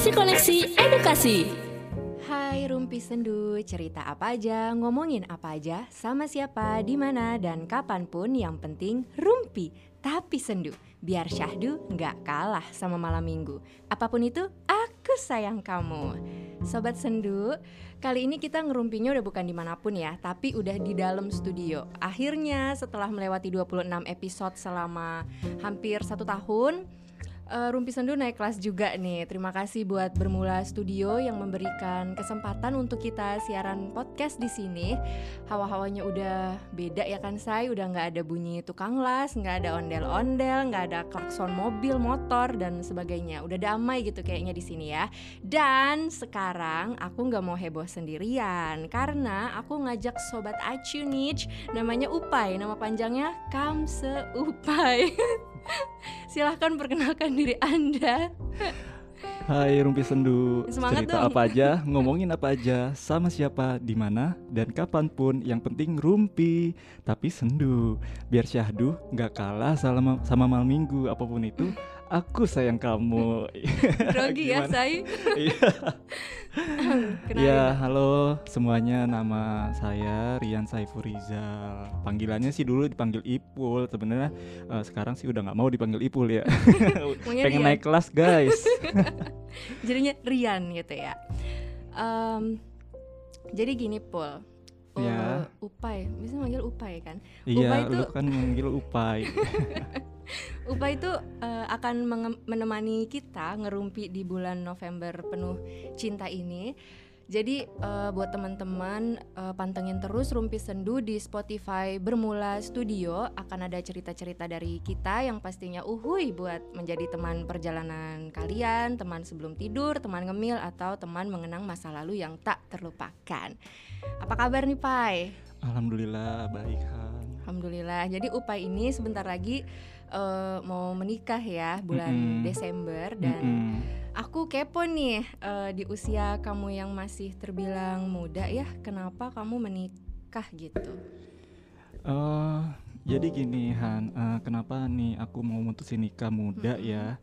Destinasi Koneksi Edukasi. Hai Rumpi Sendu, cerita apa aja, ngomongin apa aja, sama siapa, di mana dan kapan pun yang penting Rumpi tapi sendu. Biar syahdu nggak kalah sama malam minggu. Apa pun itu, aku sayang kamu. Sobat sendu, kali ini kita ngerumpinya udah bukan di mana pun ya, tapi udah di dalam studio. Akhirnya setelah melewati 26 episode selama hampir satu tahun, uh, Rumpi Sendu naik kelas juga nih. Terima kasih buat Bermula Studio yang memberikan kesempatan untuk kita siaran podcast di sini. Hawa-hawanya udah beda ya kan saya, udah nggak ada bunyi tukang las, nggak ada ondel-ondel, nggak ada klakson mobil, motor dan sebagainya. Udah damai gitu kayaknya di sini ya. Dan sekarang aku nggak mau heboh sendirian karena aku ngajak sobat Acunich namanya Upai, nama panjangnya Kamse Upai. Silahkan perkenalkan diri Anda. Hai Rumpi Sendu, Semangat cerita dong. apa aja, ngomongin apa aja, sama siapa, di mana, dan kapan pun. Yang penting Rumpi, tapi sendu. Biar syahdu nggak kalah sama, sama malam minggu apa pun itu. Aku sayang kamu. Grogi ya saya. Iya. Ya, halo semuanya. Nama saya Rian Saiful Rizal. Panggilannya sih dulu dipanggil Ipul. Sebenarnya eh, sekarang sih udah nggak mau dipanggil Ipul ya. Pengen Rian. naik kelas, guys. Jadinya Rian gitu ya. Em, jadi gini Pul. Ya. Upai, bisa manggil Upai kan? Iya, Upai lu kan manggil Upai. Upai itu eh, akan menemani kita ngerumpi di bulan November penuh cinta ini. Jadi eh, buat teman-teman eh, pantengin terus Rumpi Sendu di Spotify Bermula Studio akan ada cerita-cerita dari kita yang pastinya uhui buat menjadi teman perjalanan kalian, teman sebelum tidur, teman ngemil atau teman mengenang masa lalu yang tak terlupakan. Apa kabar nih Pai? Alhamdulillah baik Han. Alhamdulillah. Jadi Upai ini sebentar lagi eh, mau menikah ya bulan Mm-mm. Desember dan Mm-mm. aku kepo nih eh, di usia kamu yang masih terbilang muda ya, kenapa kamu menikah gitu? Eh, jadi gini Han, eh, kenapa nih aku mau mutusin nikah muda Mm-mm. ya?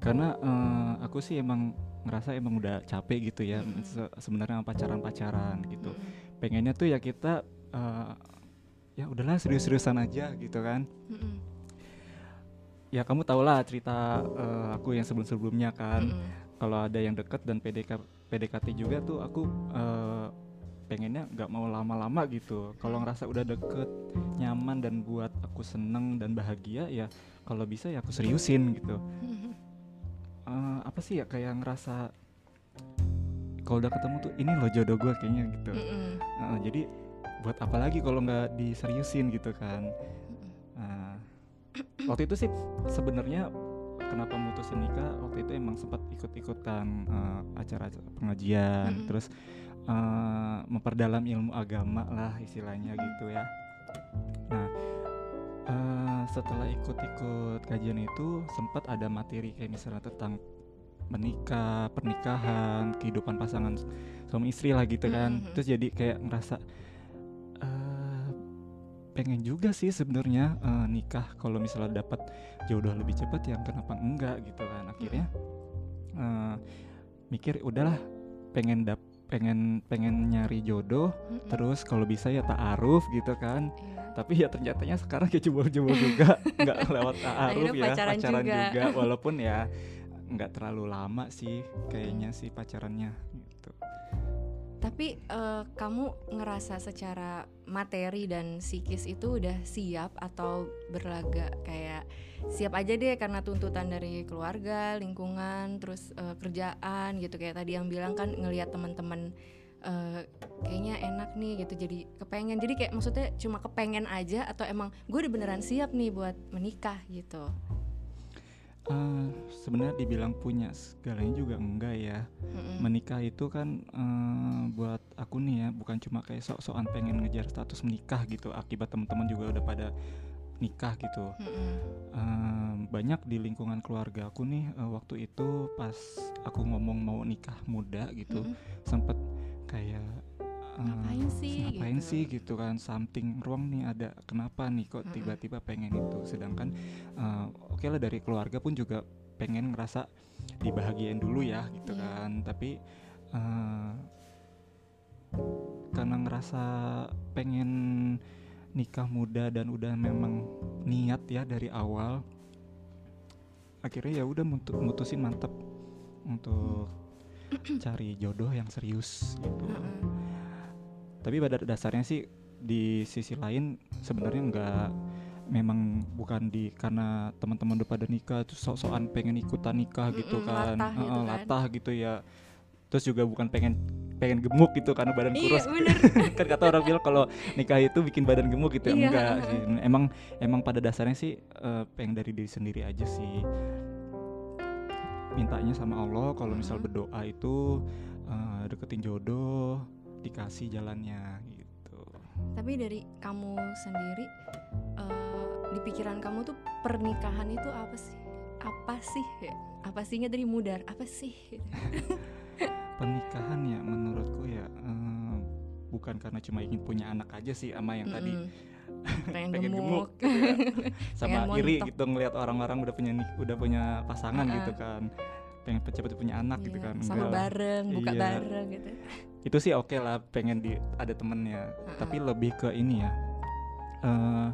Karena eh, aku sih emang ngerasa emang udah capek gitu ya Mm-mm. se- sebenarnya pacaran-pacaran gitu. Mm-mm. Pengennya tuh ya kita eh, ya udahlah serius-seriusan aja gitu kan. Mm-mm. Ya kamu tau lah cerita eh, aku yang sebelum-sebelumnya kan. Mm-mm. Kalau ada yang deket dan PDK, PDKT juga tuh aku eh, pengennya nggak mau lama-lama gitu. Kalau ngerasa udah deket, nyaman dan buat aku seneng dan bahagia ya kalau bisa ya aku seriusin gitu. Eh, apa sih ya kayak ngerasa kalau udah ketemu tuh ini loh jodoh gue kayaknya gitu. Eh, jadi buat apa lagi kalau nggak diseriusin gitu kan? Waktu itu sih sebenarnya kenapa mutusin nikah waktu itu emang sempat ikut-ikutan eh, acara-acara pengajian Mm-mm. terus eh, memperdalam ilmu agama lah istilahnya gitu ya. Nah eh, setelah ikut-ikut kajian itu sempat ada materi kayak misalnya tentang menikah, pernikahan, kehidupan pasangan suami istri lah gitu kan. Mhm. Terus jadi kayak ngerasa pengen juga sih sebenarnya eh, nikah kalau misalnya dapat jodoh lebih cepat yang kenapa enggak gitu kan akhirnya eh, mikir udahlah pengen dap pengen pengen nyari jodoh Mm-mm. terus kalau bisa ya ta'aruf gitu kan Iya. tapi ya ternyatanya sekarang kayak jebol-jebol juga nggak lewat ta'aruf ya pacaran juga. juga walaupun ya nggak terlalu lama sih kayaknya sih pacarannya gitu Tapi eh, kamu ngerasa secara materi dan psikis itu udah siap atau berlaga? Kayak siap aja deh karena tuntutan dari keluarga, lingkungan, terus eh, kerjaan gitu. Kayak tadi yang bilang kan ngelihat teman-teman eh, kayaknya enak nih gitu jadi kepengen. Jadi kayak maksudnya cuma kepengen aja atau emang gue udah beneran siap nih buat menikah gitu Eh, sebenarnya dibilang punya segalanya juga enggak ya Mm-mm. menikah itu kan eh, buat aku nih ya bukan cuma kayak sok-sokan pengen ngejar status menikah gitu akibat teman-teman juga udah pada nikah gitu Mm-mm. Eh, banyak di lingkungan keluarga aku nih eh, waktu itu pas aku ngomong mau nikah muda gitu Mm-mm. sempet kayak Ngapain sih, ngapain gitu. sih gitu kan something wrong nih ada kenapa nih kok tiba-tiba pengen itu sedangkan eh, oke lah dari keluarga pun juga pengen ngerasa dibahagiain dulu ya gitu Iya. kan tapi eh, karena ngerasa pengen nikah muda dan udah memang niat ya dari awal akhirnya ya udah mutu- mutusin mantep untuk cari jodoh yang serius gitu Heeh. Tapi pada dasarnya sih di sisi lain sebenarnya nggak memang bukan di karena teman-teman udah pada nikah terus sok-sokan pengen ikutan nikah gitu Mm-mm, kan. latah gitu kan. latah gitu ya. Terus juga bukan pengen pengen gemuk gitu karena badan Iya kurus. bener. kan kata orang bilang kalau nikah itu bikin badan gemuk gitu ya Iya, enggak sih. Emang emang pada dasarnya sih eh, pengen dari diri sendiri aja sih. Mintanya sama Allah kalau misal berdoa itu eh, deketin jodoh dikasih jalannya gitu Tapi dari kamu sendiri eh, di pikiran kamu tuh pernikahan itu apa sih? Apa sih? Ya, Apa sihnya dari mudar? Apa sih? pernikahan ya menurutku ya eh, bukan karena cuma ingin punya anak aja sih sama yang tadi Mm-mm. pengen, pengen gemuk. gemuk gitu ya. sama iri gitu ngelihat orang-orang udah punya udah punya pasangan Heeh. gitu kan pengen cepet punya anak gitu Iya, kan sama Enggak bareng, buka Iya. bareng gitu. itu sih oke lah pengen di ada temennya Heeh. tapi lebih ke ini ya eh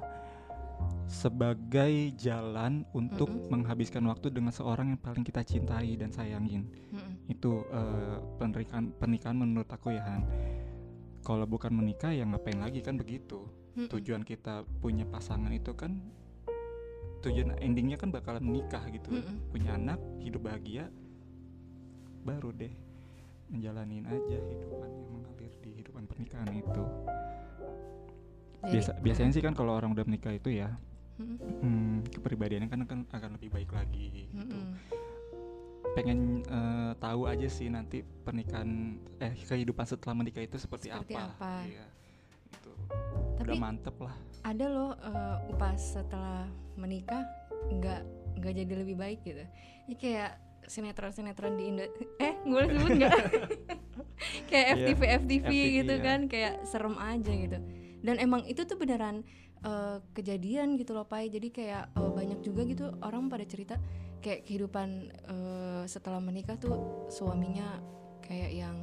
sebagai jalan untuk Mm-mm. menghabiskan waktu dengan seorang yang paling kita cintai dan sayangin Mm-mm. itu eh, pernikahan pernikahan menurut aku ya Han kalau bukan menikah ya ngapain lagi kan begitu Mm-mm. tujuan kita punya pasangan itu kan tujuan endingnya kan bakalan menikah gitu Mm-mm. punya anak hidup bahagia baru deh menjalanin aja hidupan yang mengalir di hidupan pernikahan itu. Biasa biasanya sih kan kalau orang udah menikah itu ya Mm-mm. hmm, kepribadiannya kan akan akan lebih baik lagi gitu. Mm-mm. pengen eh, tahu aja sih nanti pernikahan eh kehidupan setelah menikah itu seperti, Seperti apa, apa. Iya, itu Tapi udah mantep lah. ada loh eh, pas setelah menikah nggak nggak jadi lebih baik gitu. Ini kayak sinetron sinetron di Indo eh boleh sebut nggak? Kayak Iya, FTV FTV FTV, gitu ya. kan kayak serem aja gitu. Dan emang itu tuh beneran eh, kejadian gitu loh pai. Jadi kayak eh, banyak juga gitu orang pada cerita kayak kehidupan eh, setelah menikah tuh suaminya kayak yang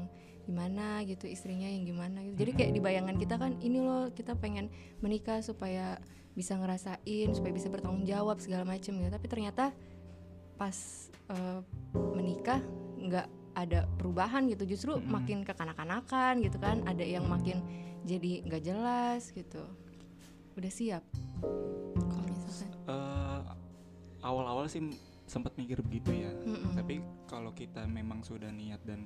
gimana gitu istrinya yang gimana gitu. Jadi kayak di bayangan kita kan ini loh kita pengen menikah supaya bisa ngerasain supaya bisa bertanggung jawab segala macem gitu. Tapi ternyata pas eh, menikah nggak ada perubahan gitu. Justru Mm-mm. makin kekanak-kanakan gitu kan. Ada yang makin jadi nggak jelas gitu. Udah siap? Kalau misalkan. Eh, awal-awal sih sempat mikir begitu ya. Mm-mm. tapi kalau kita memang sudah niat dan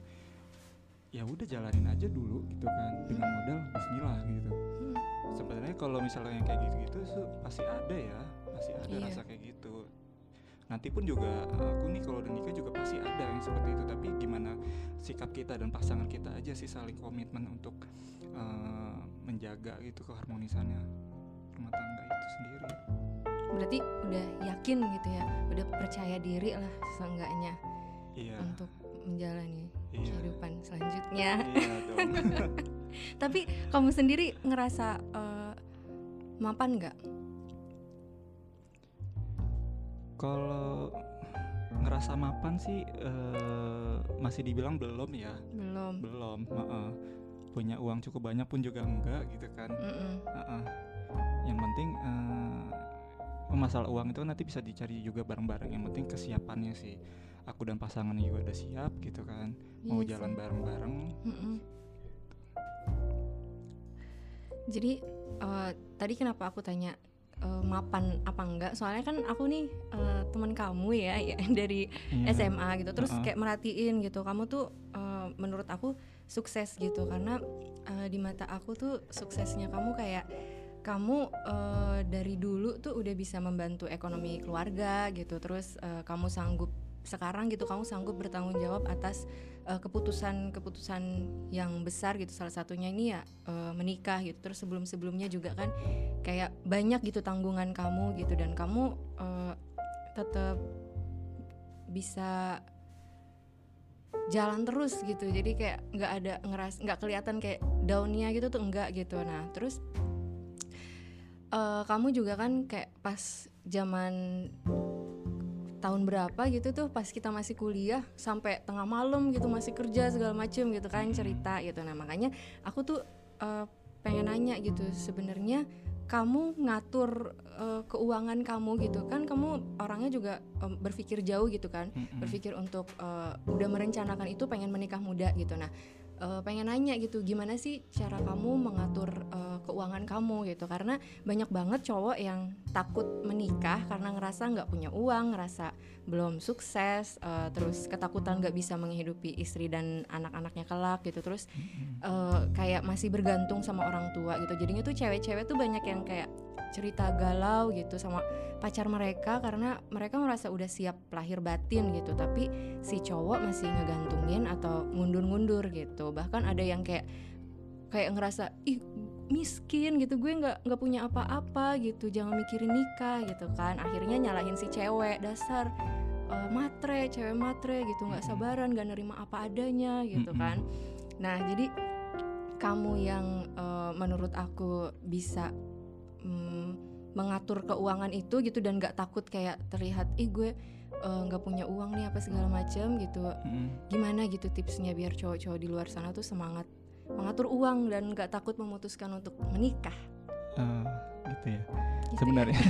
ya udah jalanin aja dulu gitu kan. Dengan modal Bismillah gitu. Hmm. sebenarnya kalau misalnya yang kayak gitu-gitu pasti ada ya. Pasti ada Iya. rasa kayak gitu nanti pun juga aku nih kalau udah nikah juga pasti ada yang seperti itu. Tapi gimana sikap kita dan pasangan kita aja sih saling komitmen untuk eh, menjaga gitu keharmonisannya rumah tangga itu sendiri. Berarti udah yakin gitu ya? Udah percaya diri lah seenggaknya iya. untuk menjalani Iya. kehidupan selanjutnya. Iya dong. Tapi kamu sendiri ngerasa eh, mapan nggak kalau ngerasa mapan sih eh, masih dibilang belum ya belum belum heeh. punya uang cukup banyak pun juga enggak gitu kan Mm-mm. Heeh. yang penting eh, masalah uang itu nanti bisa dicari juga bareng-bareng yang penting kesiapannya sih aku dan pasangan juga udah siap gitu kan mau Iya jalan bareng-bareng Mm-mm. Jadi eh, tadi kenapa aku tanya eh, mapan apa enggak? Soalnya kan aku nih eh, teman kamu ya, ya dari Iya. SMA gitu. Terus Uh-uh. kayak merhatiin gitu. Kamu tuh eh, menurut aku sukses gitu karena eh, di mata aku tuh suksesnya kamu kayak kamu eh, dari dulu tuh udah bisa membantu ekonomi keluarga gitu. Terus eh, kamu sanggup sekarang gitu kamu sanggup bertanggung jawab atas eh, keputusan-keputusan yang besar gitu salah satunya ini ya eh, menikah gitu. Terus sebelum-sebelumnya juga kan kayak banyak gitu tanggungan kamu gitu. Dan kamu eh, tetap bisa jalan terus gitu. Jadi kayak nggak ada ngeras nggak kelihatan kayak daunnya gitu tuh enggak gitu. Nah terus eh, kamu juga kan kayak pas zaman tahun berapa gitu tuh pas kita masih kuliah sampai tengah malam gitu masih kerja segala macem gitu kan cerita gitu. Nah makanya aku tuh eh, pengen nanya gitu sebenarnya kamu ngatur eh, keuangan kamu gitu kan kamu orangnya juga em, berpikir jauh gitu kan berpikir untuk eh, udah merencanakan itu pengen menikah muda gitu. Nah eh, pengen nanya gitu gimana sih cara kamu mengatur eh, keuangan kamu gitu? Karena banyak banget cowok yang takut menikah karena ngerasa nggak punya uang ngerasa belum sukses eh, terus ketakutan nggak bisa menghidupi istri dan anak-anaknya kelak gitu. Terus eh, kayak masih bergantung sama orang tua gitu. Jadinya tuh cewek-cewek tuh banyak yang kayak cerita galau gitu sama pacar mereka karena mereka merasa udah siap lahir batin gitu. Tapi si cowok masih ngegantungin atau ngundur-ngundur gitu. Bahkan ada yang kayak kayak ngerasa ih miskin gitu gue nggak nggak punya apa-apa gitu jangan mikirin nikah gitu kan. Akhirnya nyalahin si cewek dasar eh, matre cewek matre gitu nggak sabaran gak nerima apa adanya gitu kan. Nah jadi kamu yang eh, menurut aku bisa mm, mengatur keuangan itu gitu dan nggak takut kayak terlihat ih gue eh, nggak punya uang nih apa segala macam gitu. Mm-mm. gimana gitu tipsnya biar cowok-cowok di luar sana tuh semangat mengatur uang dan nggak takut memutuskan untuk menikah. Eh, gitu ya. Gitu sebenarnya. Ya.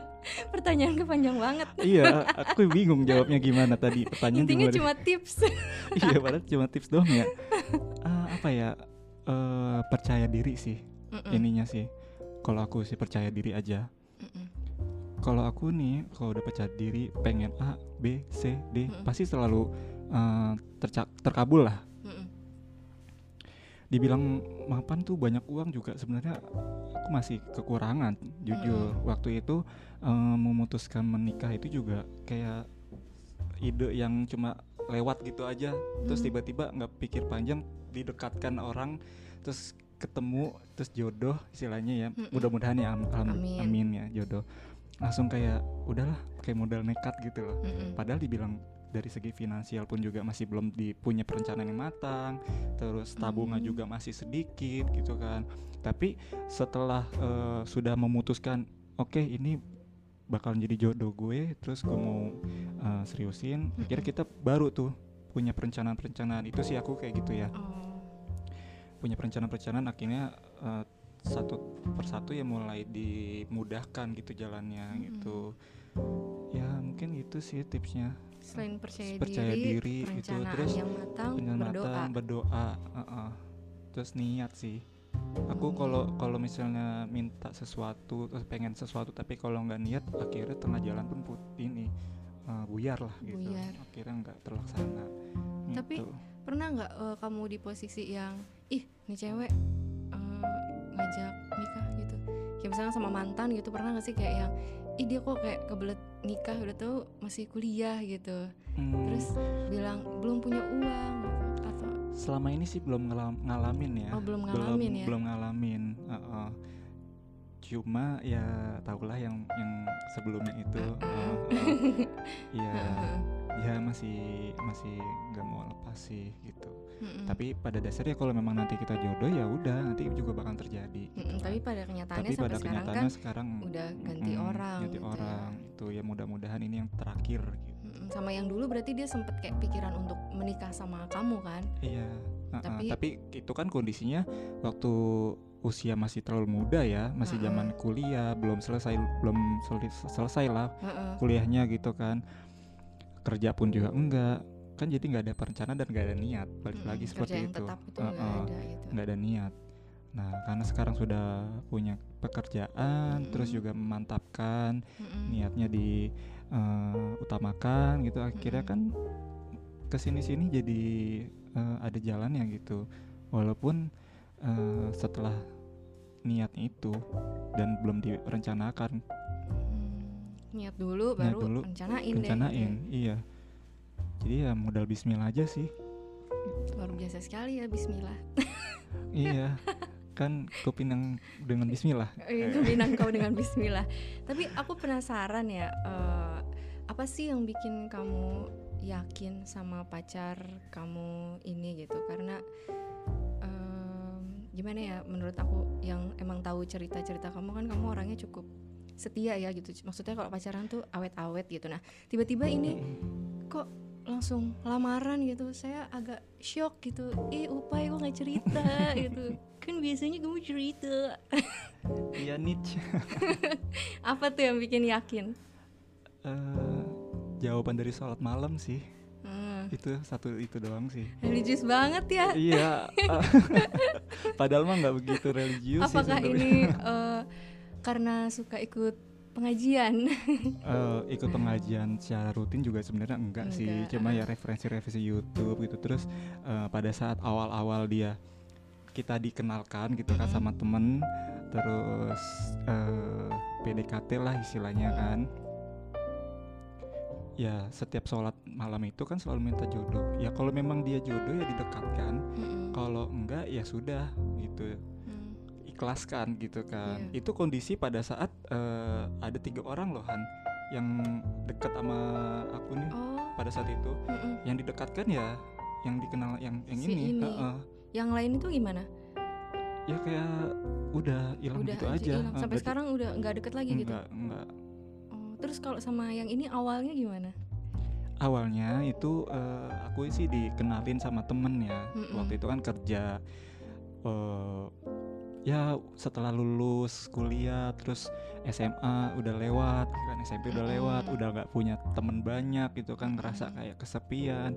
pertanyaan panjang banget. Iya aku bingung jawabnya gimana tadi. Pertanyaan intinya cuma tips. Iya padahal cuma tips doang ya. Ah, apa ya? Eh, percaya diri sih Mm-mm, ininya sih kalau aku sih percaya diri aja. Mm-mm, kalau aku nih kalau udah percaya diri pengen A B C D Mm-mm. pasti selalu eh, terca- terkabul lah. Mm-mm, dibilang mapan tuh banyak uang juga sebenarnya aku masih kekurangan jujur. Waktu itu eh, memutuskan menikah itu juga kayak ide yang cuma lewat gitu aja. Terus tiba-tiba nggak pikir panjang didekatkan orang terus ketemu terus jodoh istilahnya ya. Mudah-mudahan ya am- Amin. amin ya jodoh. Langsung kayak udahlah kayak modal nekat gitu loh. Mm-mm. padahal dibilang dari segi finansial pun juga masih belum dipunya perencanaan yang matang terus tabungan Hmm. juga masih sedikit gitu kan. Tapi setelah eh, sudah memutuskan oke ini bakal jadi jodoh gue terus gue mau eh, seriusin akhirnya kita baru tuh punya perencanaan-perencanaan. Itu sih aku kayak gitu ya. Oh punya perencanaan-perencanaan akhirnya eh, satu persatu ya mulai dimudahkan gitu jalannya Mm-mm. gitu ya mungkin itu sih tipsnya selain percaya, percaya diri, diri gitu. Terus yang matang berdoa berdoa uh-uh. terus niat sih aku Hmm. kalau kalau misalnya minta sesuatu terus pengen sesuatu tapi kalau nggak niat akhirnya tengah jalan pun put ini uh, buyar lah gitu Buyar. akhirnya nggak terlaksana Tapi gitu. pernah nggak eh, kamu di posisi yang ih nih cewek eh, ngajak nikah gitu. Kayak misalnya sama mantan gitu pernah nggak sih kayak yang ih dia kok kayak kebelet nikah udah tahu masih kuliah gitu. Hmm, terus bilang belum punya uang gitu atau selama ini sih belum ngelam- ngalamin ya. Oh, belum ngalamin ya? belum ngalamin uh-uh. cuma ya tahulah yang yang sebelumnya itu uh, uh, ya ya masih masih nggak mau lepas sih gitu Mm-mm. tapi pada dasarnya kalau memang nanti kita jodoh ya udah nanti juga bakal terjadi gitu Mm-mm, kan. tapi pada kenyataannya tapi sampai pada sekarang kan kenyataannya sekarang udah ganti mm, orang ganti gitu ya. orang itu ya mudah-mudahan ini yang terakhir gitu Mm-mm, sama yang dulu berarti dia sempet kayak pikiran untuk menikah sama kamu kan iya uh-uh. Tapi- tapi, itu kan kondisinya waktu usia masih terlalu muda ya masih Mm-mm. zaman kuliah belum selesai belum sel- selesai lah Heeh. kuliahnya gitu kan kerja pun juga enggak kan jadi nggak ada perencanaan dan nggak ada niat balik Mm-mm, lagi seperti yang itu tetap itu nggak Uh-uh. ada gitu ada niat. Nah, karena sekarang sudah punya pekerjaan, terus Mm-mm. juga memantapkan Mm-mm. niatnya diutamakan gitu, akhirnya Mm-mm. kan ke sini-sini jadi eh, ada jalannya gitu. Walaupun eh, setelah niat itu dan belum direncanakan, Hmm, niat dulu Niat baru dulu, rencanain deh gitu rencanain, iya. Jadi ya modal Bismillah aja sih, luar biasa sekali ya Bismillah. Iya. Kan kupinang dengan Bismillah. itu binang kau dengan Bismillah. Tapi aku penasaran ya eh, apa sih yang bikin kamu yakin sama pacar kamu ini gitu? Karena em, gimana ya menurut aku yang emang tahu cerita-cerita kamu kan kamu orangnya cukup setia ya gitu. Maksudnya kalau pacaran tuh awet-awet gitu. Nah tiba-tiba ini kok langsung lamaran gitu saya agak shock gitu eh upai kok nggak cerita gitu kan biasanya kamu cerita Iya niche. apa tuh yang bikin yakin Eh, jawaban dari sholat malam sih. hmm, Itu satu itu doang sih. religius banget ya iya. eh, Padahal mah nggak begitu religius sih apakah sebenarnya. ini eh, karena suka ikut pengajian. Eh, ikut pengajian secara rutin juga sebenarnya enggak, sih. Enggak, cuma ah. ya referensi-referensi YouTube gitu. Terus eh, pada saat awal-awal dia kita dikenalkan gitu kan sama temen terus eh, PDKT lah istilahnya kan. Ya setiap sholat malam itu kan selalu minta jodoh. Ya kalau memang dia jodoh ya didekatkan. Kalau enggak ya sudah gitu Hmm. ikhlaskan gitu kan Iya. itu kondisi pada saat eh, ada tiga orang loh Han yang dekat sama aku nih oh pada saat itu mm-mm. yang didekatkan ya yang dikenal yang yang Si ini, ini. heeh. yang lain itu gimana ya kayak udah hilang gitu aja, hilang. Eh, sampai berarti sekarang udah nggak deket lagi gitu enggak enggak oh, terus kalau sama yang ini awalnya gimana awalnya itu eh, aku sih dikenalin sama temen ya Mm-mm. waktu itu kan kerja eh, ya setelah lulus kuliah terus SMA udah lewat kan SMP udah lewat udah nggak punya temen banyak gitu kan ngerasa kayak kesepian.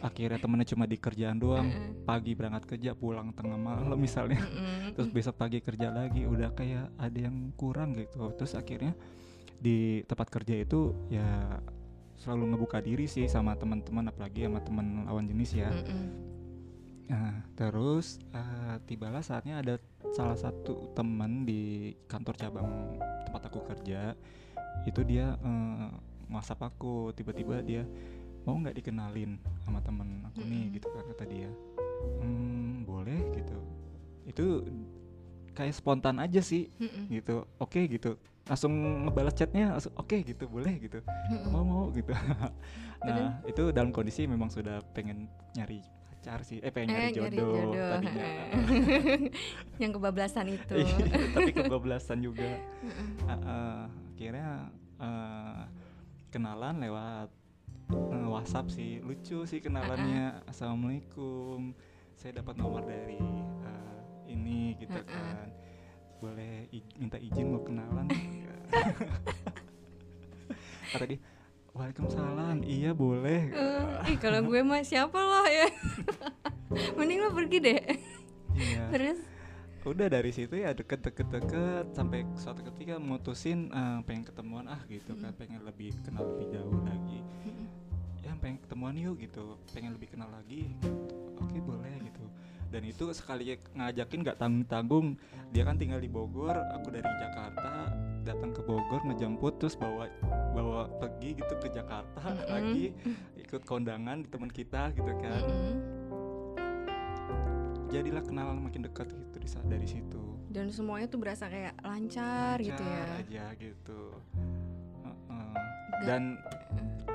Akhirnya temennya cuma di kerjaan doang pagi berangkat kerja pulang tengah malam misalnya. Terus besok pagi kerja lagi udah kayak ada yang kurang gitu. Terus akhirnya di tempat kerja itu ya selalu ngebuka diri sih sama teman-teman apalagi sama teman lawan jenis ya. Nah terus eh, tibalah saatnya ada salah satu teman di kantor cabang tempat aku kerja itu dia eh, WhatsApp aku. Tiba-tiba dia mau nggak dikenalin sama temen aku nih? Mm-mm. gitu kan kata dia. Hmm boleh gitu. Itu kayak spontan aja sih Mm-mm. gitu. Oke gitu. Langsung ngebalas chatnya langsung oke gitu. Boleh gitu. Mm-mm. mau mau gitu. Nah itu dalam kondisi memang sudah pengen nyari pacar sih. Eh pengen nyari Eh, nyari jodoh, jodoh, tadinya. heeh. yang kebablasan itu. Iya, tapi kebablasan juga. Ah, ah, akhirnya eh, kenalan lewat eh, WhatsApp sih. Lucu sih kenalannya. Assalamualaikum. Saya dapat nomor dari eh, ini gitu Ah, ah. kan. Boleh minta izin mau kenalan? Kata dia Waalaikumsalam. Iya boleh. Eh, ih kalau gue mah siapa loh ya? Mending lo pergi deh. Iya. Terus? Udah dari situ ya deket deket deket sampai suatu ketika mutusin eh, pengen ketemuan ah gitu kan. Pengen lebih kenal lebih jauh lagi. Ya pengen ketemuan yuk gitu. Pengen lebih kenal lagi. Oke boleh gitu dan itu sekali ngajakin nggak tanggung tanggung. Dia kan tinggal di Bogor aku dari Jakarta datang ke Bogor ngejemput terus bawa bawa pergi gitu ke Jakarta Mm-mm. lagi ikut kondangan di teman kita gitu kan. Mm-mm. jadilah kenalan makin dekat gitu dari situ. Dan semuanya tuh berasa kayak lancar, gitu ya? Lancar aja gitu. Dan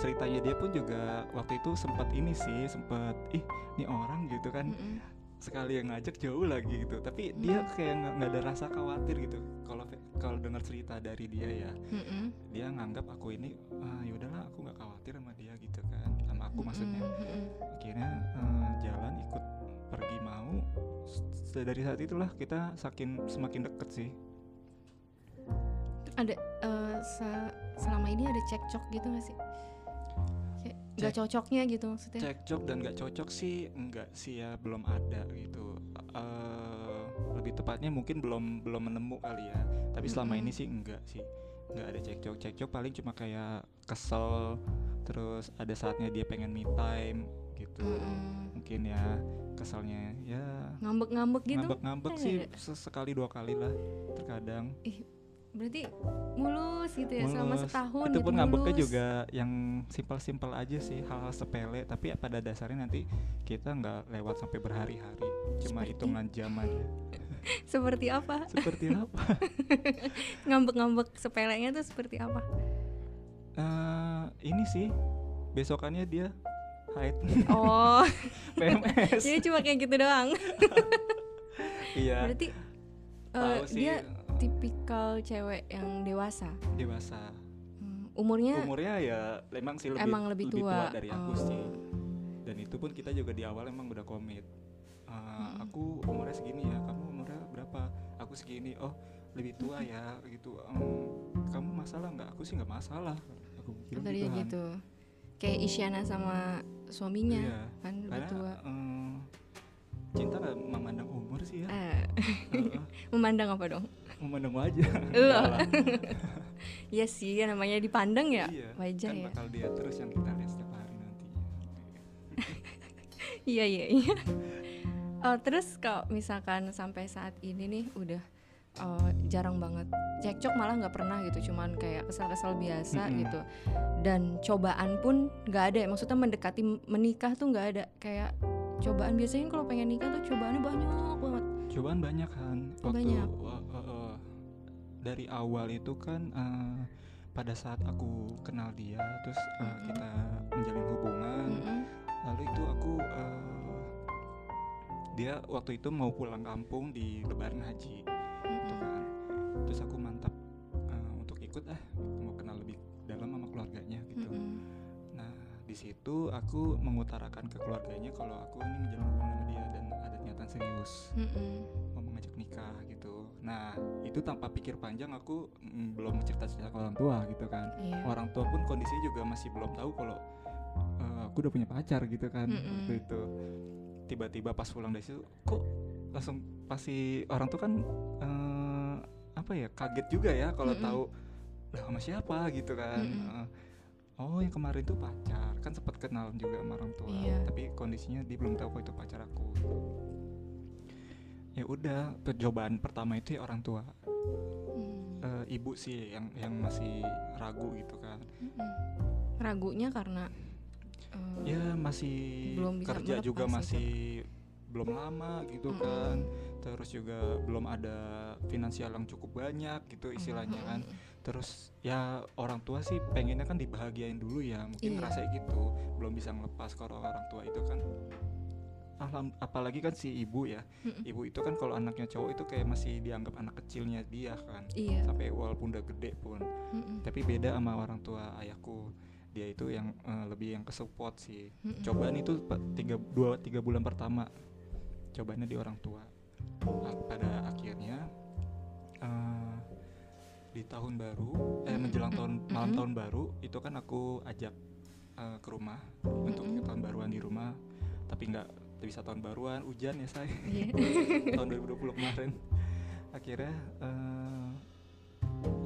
ceritanya dia pun juga waktu itu sempat ini sih sempat ih ini orang gitu kan. Mm-mm. Sekali yang ngajak jauh lagi gitu. Tapi dia kayak nggak ada rasa khawatir gitu. Kalau kalau dengar cerita dari dia ya Mm-mm. dia nganggap aku ini ah yaudahlah aku nggak khawatir sama dia gitu kan. Sama aku maksudnya. Mm-mm. akhirnya eh, jalan ikut pergi mau. Dari saat itulah kita sakin semakin deket sih. Ada eh, se- selama ini ada cekcok gitu gak sih nggak cocoknya gitu maksudnya. Cekcok dan nggak cocok sih enggak sih ya belum ada gitu. Eh, lebih tepatnya mungkin belum belum menemu kali ya. Tapi selama Mm-mm. ini sih enggak sih. Nggak ada cekcok cekcok paling cuma kayak kesel terus ada saatnya dia pengen me time gitu. Mm-mm. mungkin ya keselnya ya. Ngambek-ngambek gitu? Ngambek-ngambek Eh, sih sesekali dua kali lah terkadang berarti mulus gitu ya selama Mulus. setahun itu gitu pun ngambeknya juga yang simpel-simpel aja sih hal-hal sepele. Tapi ya pada dasarnya nanti kita nggak lewat sampai berhari-hari. Cuma Seperti? hitungan jam aja. Seperti apa? Seperti apa? Ngambek-ngambek sepelenya tuh seperti apa? Eh, ini sih besokannya dia haid. Oh. PMS jadi cuma kayak gitu doang. Iya. Berarti sih. dia tipikal cewek yang dewasa. dewasa Hmm, umurnya umurnya ya emang sih lebih emang lebih tua, dari aku Oh. sih dan itu pun kita juga di awal emang udah komit Uh, Mm-mm. aku umurnya segini ya kamu umurnya berapa aku segini oh lebih tua ya gitu "Em, kamu masalah nggak aku sih nggak masalah aku bilang tadi Han. gitu. Kayak Isyana sama suaminya iya kan lebih karena tua. em, cinta nggak memandang umur sih ya Eh, Heeh, memandang apa dong? memandang wajah Lo. Lah. Iya sih, namanya dipandang ya iya, wajah kan ya. bakal dia terus yang kita lihat setiap hari nantinya Iya iya iya. Oh, terus kalau misalkan sampai saat ini nih udah oh, jarang banget cekcok malah nggak pernah gitu, cuman kayak kesel-kesel biasa Mm-mm. gitu. Dan cobaan pun nggak ada, ya. maksudnya mendekati menikah tuh nggak ada. Kayak cobaan biasanya kalau pengen nikah tuh cobaannya banyak banget. Cobaan banyak kan waktu banyak. wa- uh, uh, dari awal itu kan uh, pada saat aku kenal dia terus uh, Mm-mm. kita menjalin hubungan Mm-mm. lalu itu aku uh, dia waktu itu mau pulang kampung di Lebaran Haji gitu Mm-mm. kan terus aku mantap uh, untuk ikut ah di situ aku mengutarakan ke keluarganya kalau aku ini menjalin hubungan sama dia dan ada niatan serius Mm-mm. mau mengajak nikah gitu. Nah, itu tanpa pikir panjang aku mm, belum cerita-cerita ke orang tua gitu kan. Iya. Orang tua pun kondisinya juga masih belum tahu kalau eh, aku udah punya pacar gitu kan Mm-mm. waktu itu. Tiba-tiba pas pulang dari situ kok langsung pasti orang tuh kan eh, apa ya kaget juga ya kalau Mm-mm. tahu lah sama siapa gitu kan. Mm-mm. Eh, oh yang kemarin tuh pacar kan sempat kenal juga sama orang tua Iya. tapi kondisinya dia belum tahu kalau itu pacar aku ya udah percobaan pertama itu ya orang tua Mm. Eh, ibu sih yang yang masih ragu gitu kan Mm-mm. Ragunya karena eh, ya masih Belum bisa kerja juga melepas masih belum lama gitu Mm-mm. kan terus juga belum ada finansial yang cukup banyak gitu istilahnya kan Mm-mm. Terus ya orang tua sih pengennya kan dibahagiain dulu ya mungkin Iya. ngerasa gitu belum bisa ngelepas kalau orang tua itu kan Alham, apalagi kan si ibu ya Mm-mm. ibu itu kan kalau anaknya cowok itu kayak masih dianggap anak kecilnya dia kan Iya. sampai walaupun udah gede pun Mm-mm. tapi beda sama orang tua ayahku dia itu yang eh, lebih yang ke support sih cobaan itu tiga dua tiga bulan pertama cobaannya di orang tua pada akhirnya eh, di tahun baru eh menjelang tahun malam mm-mm. tahun baru itu kan aku ajak eh, ke rumah untuk Mm-mm. tahun baruan di rumah tapi nggak bisa tahun baruan hujan ya saya Iya. tahun 2020 kemarin akhirnya eh,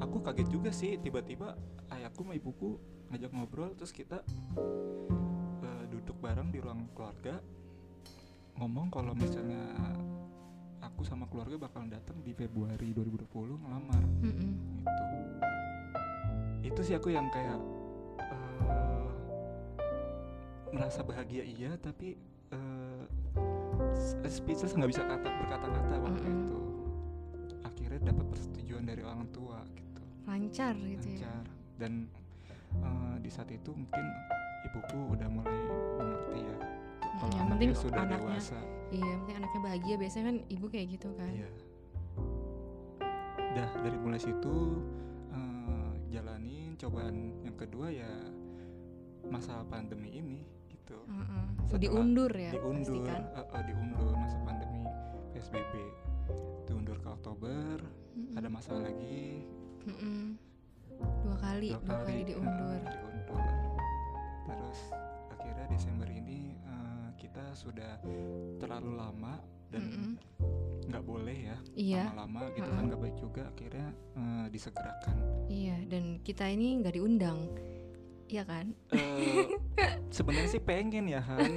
aku kaget juga sih tiba-tiba ayahku sama ibuku ngajak ngobrol terus kita eh, duduk bareng di ruang keluarga ngomong kalau misalnya aku sama keluarga bakalan datang di Februari 2020 ngelamar Mm-mm. gitu itu sih aku yang kayak eh, merasa bahagia iya tapi s- speechless nggak bisa kata berkata-kata waktu Mm-mm. itu akhirnya dapat persetujuan dari orang tua gitu Lancar gitu ya. lancar dan eh, di saat itu mungkin ibuku udah mulai mengerti ya kalau yang anaknya penting sudah anaknya- dewasa Iya, yang penting anaknya bahagia. Biasanya kan ibu kayak gitu kan. Iya. Dah dari mulai situ eh, jalanin cobaan yang kedua ya masa pandemi ini gitu. Heeh. Setelah diundur ya, diundur, kan. eh, eh, diundur masa pandemi PSBB. Diundur ke Oktober, Mm-mm. ada masalah lagi Mm-mm. Dua kali, dua, kali, eh, diundur. diundur. Terus akhirnya Desember ini eh, kita sudah terlalu lama dan Mm-mm. nggak boleh ya Iya, lama-lama gitu Mm-mm. kan nggak baik juga akhirnya eh, disegerakan iya. Dan kita ini nggak diundang, iya kan? Eh, sebenarnya sih pengen ya Han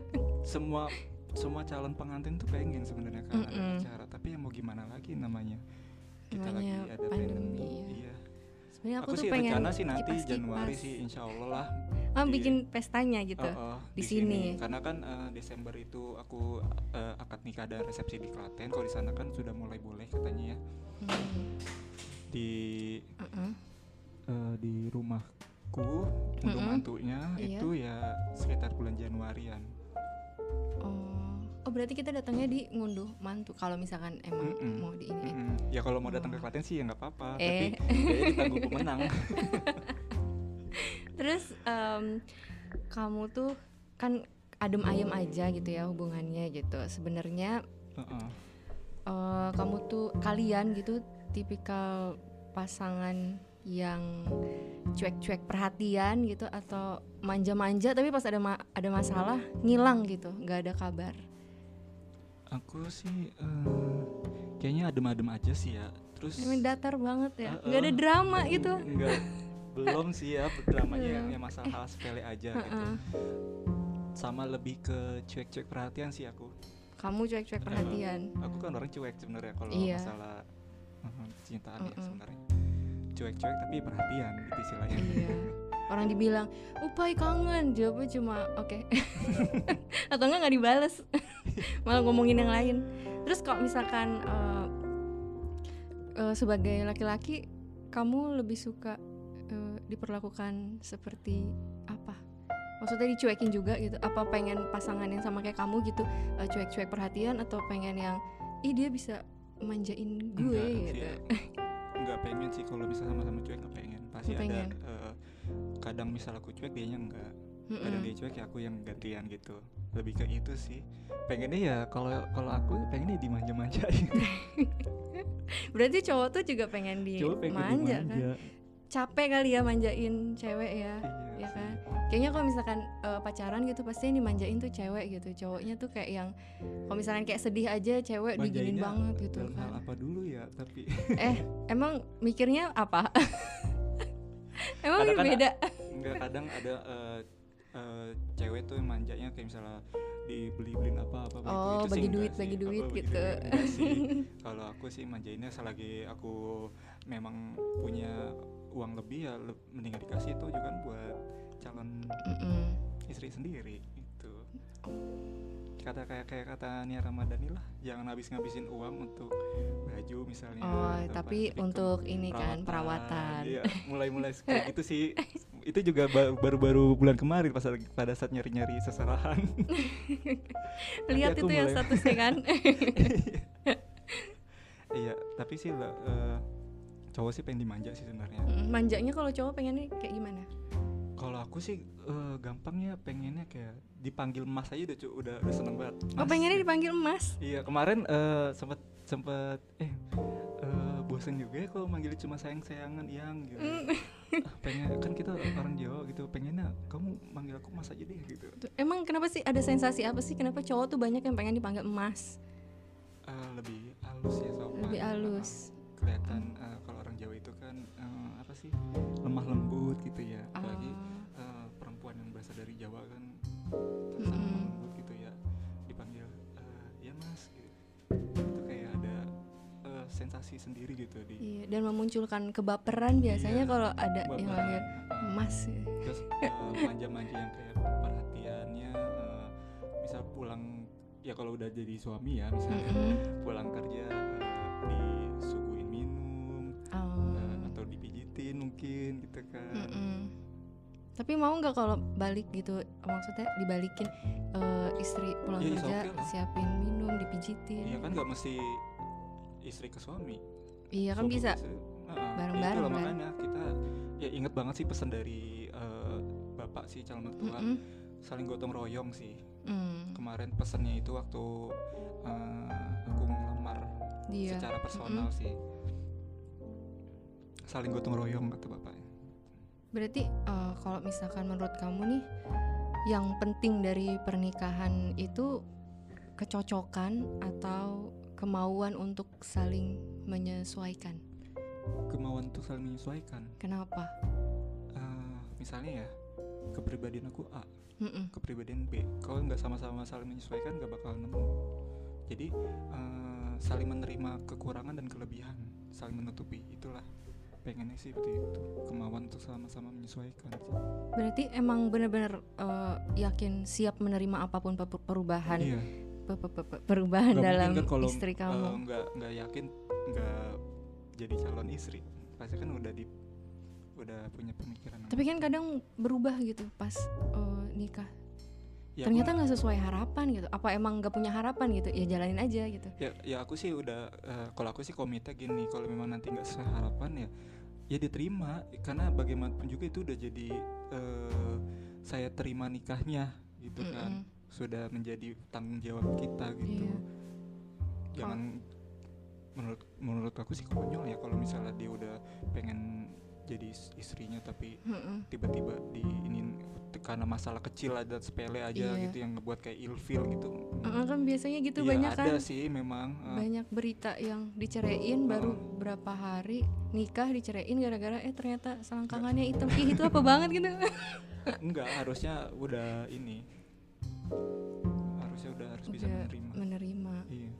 semua semua calon pengantin tuh pengen sebenarnya kan ada Mm-mm. acara tapi ya mau gimana lagi namanya kita Namanya lagi ada pandemi, pandemi, ya. iya Sebenarnya aku, aku, tuh sih pengen rencana sih nanti. Januari sih insya Allah lah Di- bikin pestanya gitu. Oh, oh, di sini. karena kan eh, Desember itu aku eh, akad nikah dan resepsi di Klaten kalau di sana kan sudah mulai boleh katanya ya Hmm. di Heeh. eh, di rumahku untuk Mm-mm. mantunya Iya. itu ya sekitar bulan Januarian Oh, Oh berarti kita datangnya di ngunduh mantu kalau misalkan emang Mm-mm. mau di ini. Mm-mm. Ya kalau mau datang ke Oh. Klaten sih ya nggak apa-apa, Eh. tapi kayaknya ditanggung pemenang. Terus em, kamu tuh kan adem ayem aja gitu ya hubungannya gitu. Sebenarnya Heeh. eh, kamu tuh kalian gitu tipikal pasangan yang cuek-cuek perhatian gitu atau manja-manja tapi pas ada ma- ada masalah ngilang gitu nggak ada kabar Aku sih eh, kayaknya adem-adem aja sih ya. Terus datar banget ya nggak ada drama gitu Enggak belum sih ya dramanya Belum. yang, yang masalah hal sepele aja gitu. Heeh. Sama lebih ke cuek-cuek perhatian sih aku. kamu cuek-cuek Uh, perhatian Aku kan orang cuek sebenarnya kalau Iya. masalah uh, cintaan ya Mm-mm. sebenarnya. Cuek-cuek tapi perhatian gitu istilahnya. iya orang dibilang upai kangen jawabnya cuma oke atau enggak nggak dibales malah ngomongin yang lain terus kalau misalkan eh, eh, sebagai laki-laki kamu lebih suka eh, diperlakukan seperti apa maksudnya dicuekin juga gitu apa pengen pasangan yang sama kayak kamu gitu eh, cuek-cuek perhatian atau pengen yang ih dia bisa manjain gue Enggak gitu aku Enggak pengen sih kalau bisa sama-sama cuek nggak pengen. Pasti Nggak ada pengen. eh, kadang misal aku cuek dianya enggak. Kadang Mm-mm. dia cuek ya aku yang gantian gitu. Lebih ke itu sih. Pengennya ya kalau kalau aku pengennya dimanja-manjain. berarti cowok tuh juga pengen Cowok pengen dimanja kan dimanja. Capek kali ya manjain cewek ya Iya ya kan? Kayaknya kalau misalkan eh, pacaran gitu pasti yang dimanjain tuh cewek gitu. Cowoknya tuh kayak yang kalau misalkan kayak sedih aja cewek diginin Manjainnya banget gitu dalam hal kan. apa dulu ya tapi. Eh emang mikirnya apa? Emang Kadang beda? enggak kadang ada eh, eh, cewek tuh yang manjanya kayak misalnya dibeli-beliin apa apa Oh, bagi duit, bagi duit gitu. kalau aku sih manjainnya selagi aku memang punya uang lebih ya le- mendingan dikasih itu juga kan buat calon Mm-mm. istri sendiri gitu kata kayak kayak kata Nia Ramadhani lah jangan habis ngabisin uang untuk baju misalnya oh tapi untuk ini kan perawatan Iya, mulai-mulai kayak gitu sih. Itu juga ba- baru-baru bulan kemarin pas ada- pada saat nyari-nyari seserahan. lihat itu ya mulai- statusnya kan iya, tapi sih lah, eh, cowok sih pengen dimanja sih sebenarnya. Mm, manjanya kalau cowok pengennya kayak gimana Kalau aku sih eh, gampangnya pengennya kayak dipanggil Mas aja udah udah, udah seneng banget. oh Mas, pengennya gitu. dipanggil emas Iya, kemarin eh, sempet sempet eh eh, bosen juga ya kalau manggilnya cuma sayang-sayangan yang gitu. Mm. Ah, pengen kan kita orang Jawa gitu pengennya kamu manggil aku mas aja deh gitu Emang kenapa sih ada sensasi apa sih kenapa cowok tuh banyak yang pengen dipanggil emas? Eh, lebih halus ya sopan Lebih Ah, halus. kelihatan eh, sih lemah lembut gitu ya apalagi Ah, eh, perempuan yang berasal dari Jawa kan lemah lembut gitu ya dipanggil eh, ya mas gitu. itu kayak ada eh, sensasi sendiri gitu di iya, dan memunculkan kebaperan biasanya Iya, kalau ada yang manggil emas. ya. terus eh, manja-manja yang kayak perhatiannya eh, misal pulang ya kalau udah jadi suami ya misalnya Mm-mm. pulang kerja eh, disuguhin minum Oh, eh, atau dipijitin mungkin gitu kan mm-mm. Tapi mau nggak kalau balik gitu maksudnya dibalikin eh, istri pulang is kerja okay lah. siapin minum dipijitin. iya kan nggak mesti istri ke suami Iya kan Suami bisa. Heeh, bareng-bareng itulah kan. makanya kita ya inget banget sih pesan dari eh, bapak si calon mertua Mm-mm. saling gotong royong sih Mm, kemarin pesannya itu waktu eh, aku ngelamar Iya. secara personal sih saling gotong royong kata bapaknya Berarti eh, kalau misalkan menurut kamu nih yang penting dari pernikahan itu kecocokan atau kemauan untuk saling menyesuaikan. kemauan untuk saling menyesuaikan Kenapa? Eh, misalnya ya kepribadian aku A Mm-mm. kepribadian B kalau nggak sama-sama saling menyesuaikan nggak bakal nemu jadi eh, saling menerima kekurangan dan kelebihan saling menutupi itulah pengennya sih seperti itu. Kemauan untuk sama-sama menyesuaikan sih. Berarti emang benar-benar eh, yakin siap menerima apa pun pe- perubahan iya. pe- pe- pe- perubahan Nggak dalam kan kalau istri eh, kamu. nggak nggak yakin nggak jadi calon istri. Pasti kan udah di udah punya pemikiran Tapi kan kadang berubah gitu pas eh, nikah. Ya, ternyata nggak sesuai harapan gitu. Apa emang nggak punya harapan gitu? Ya jalanin aja gitu. Ya ya aku sih udah eh, kalau aku sih komite gini. Kalau memang nanti nggak sesuai harapan ya ya diterima karena bagaimanapun juga itu udah jadi eh, saya terima nikahnya gitu kan Mm-mm. sudah menjadi tanggung jawab kita gitu Iya. jangan menurut menurut aku sih konyol ya kalau misalnya dia udah pengen jadi is- istrinya tapi Mm-mm. tiba-tiba di ini karena masalah kecil ada sepele aja Iya. gitu yang ngebuat kayak ilfil gitu. Mm-mm, kan biasanya gitu Iya, banyak kan. ada sih memang eh, banyak berita yang diceraiin baru Heeh. berapa hari nikah diceraiin gara-gara eh ternyata selangkangannya hitam. Ih itu apa banget gitu. Enggak harusnya udah ini. Harusnya udah harus bisa Udah menerima menerima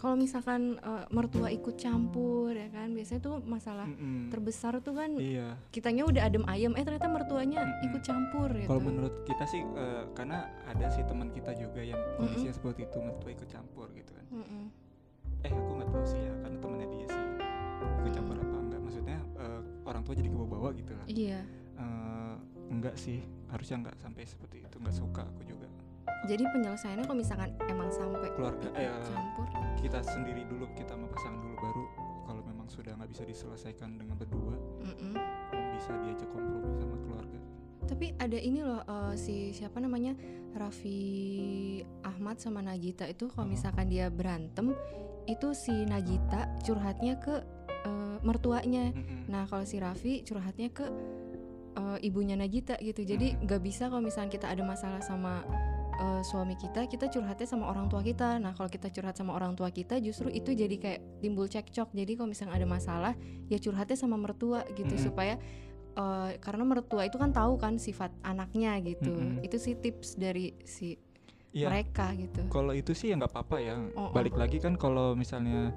kalau misalkan eh, mertua ikut campur ya kan biasanya tuh masalah Mm-mm. terbesar tuh kan iya. kitanya udah adem ayem eh ternyata mertuanya Mm-mm. ikut campur gitu. Kalau menurut kita sih eh, karena ada sih teman kita juga yang kondisinya seperti itu mertua ikut campur gitu kan. Mm-mm. eh aku nggak tahu sih ya karena temannya dia sih ikut campur apa enggak maksudnya eh, orang tua jadi kebawa-bawa gitu lah. Iya. Eh, enggak sih harusnya enggak sampai seperti itu enggak suka aku juga jadi penyelesaiannya kalau misalkan emang sampai keluarga eh campur kita sendiri dulu kita sama pasangan dulu baru kalau memang sudah nggak bisa diselesaikan dengan berdua Mm-mm. bisa diajak kompromi sama keluarga Tapi ada ini loh eh, si siapa namanya Raffi Ahmad sama Nagita itu kalau Oh. misalkan dia berantem itu si Nagita curhatnya ke eh, mertuanya. Mm-mm. Nah kalau si Raffi curhatnya ke eh, ibunya Nagita gitu. Jadi Hmm. nggak bisa kalau misalkan kita ada masalah sama eh, suami kita, kita curhatnya sama orang tua kita. Nah kalau kita curhat sama orang tua kita justru itu jadi kayak timbul cekcok. Jadi kalau misalnya ada masalah ya curhatnya sama mertua gitu Mm-mm. supaya eh, karena mertua itu kan tahu kan sifat anaknya gitu. Mm-mm. Itu sih tips dari si Iya, mereka gitu. kalau itu sih ya nggak apa-apa ya Oh, oh. balik lagi kan kalau misalnya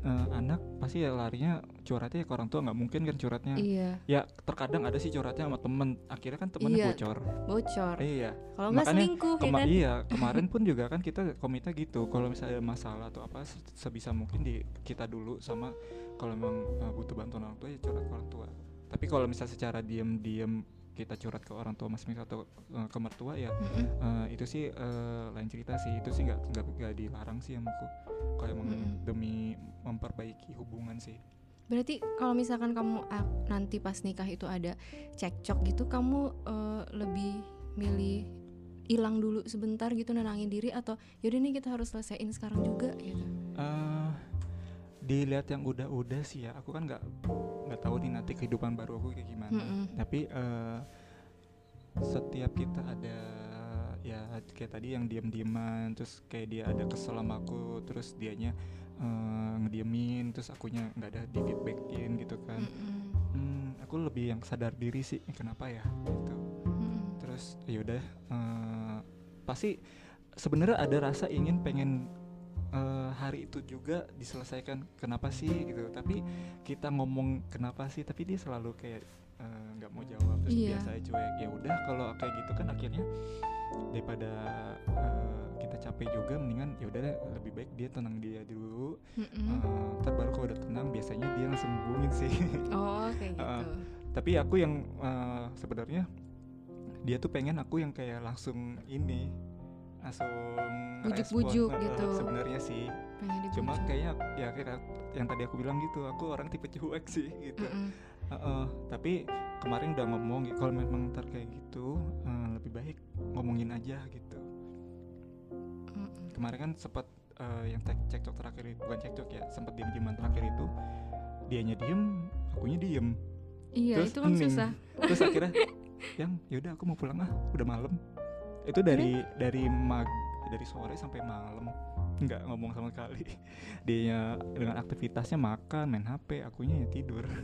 eh, anak pasti ya larinya curhatnya ke orang tua nggak mungkin kan curhatnya Iya, ya terkadang ada sih curhatnya sama temen akhirnya kan temennya Iya. bocor bocor. iya Kalau nggak selingkuh ya Kema- kan. iya kemarin pun juga kan kita komite gitu kalau misalnya ada masalah atau apa se- sebisa mungkin di kita dulu sama kalau memang uh, butuh bantuan orang tua ya curhat ke orang tua tapi kalau misalnya secara diam-diam kita curhat ke orang tua masing-masing atau uh, ke mertua ya Mm-mm. uh, itu sih uh, lain cerita sih itu sih nggak nggak dilarang sih sama aku kalau emang Mm-mm. demi memperbaiki hubungan sih Berarti kalau misalkan kamu ah, nanti pas nikah itu ada cekcok gitu, kamu eh, lebih milih hilang dulu sebentar gitu nenangin diri atau yaudah nih kita harus selesaiin sekarang juga gitu. Eh, dilihat yang udah-udah sih ya aku kan nggak nggak tahu nih nanti kehidupan baru aku kayak gimana Mm-mm. tapi eh, setiap kita ada ya kayak tadi yang diam-diaman terus kayak dia ada kesel sama aku terus dianya eh, ngediemin terus akunya nggak ada di feedbackin gitu kan Mm-mm. Hmm, aku lebih yang sadar diri sih "Ih, kenapa ya gitu Mm-mm. terus yaudah eh, pasti sebenarnya ada rasa ingin pengen eh, hari itu juga diselesaikan kenapa sih gitu tapi kita ngomong kenapa sih tapi dia selalu kayak eh, nggak mau jawab terus Iya. biasa cuek ya udah kalau kayak gitu kan akhirnya daripada eh, kita capek juga mendingan ya udah lebih baik dia tenang dia dulu Mm-mm. eh, ntar baru kalau udah tenang biasanya dia langsung hubungin sih Oh kayak gitu. Heeh. tapi aku yang eh, sebenarnya dia tuh pengen aku yang kayak langsung ini langsung Bujuk-bujuk gitu. sebenarnya sih cuma kayaknya ya kayak yang tadi aku bilang gitu aku orang tipe cuek sih gitu Mm-mm. Heeh, tapi kemarin udah ngomong gitu, kalau memang ntar kayak gitu eh, lebih baik ngomongin aja gitu Mm-mm. kemarin kan sempat eh, yang cekcok terakhir bukan cekcok ya sempat diem dieman terakhir itu dianya diem akunya diem Iya Terus itu kan hening. susah. terus akhirnya yang yaudah aku mau pulang ah udah malam itu dari dari mag dari sore sampai malam nggak ngomong sama sekali dia dengan aktivitasnya makan main hp akunya ya tidur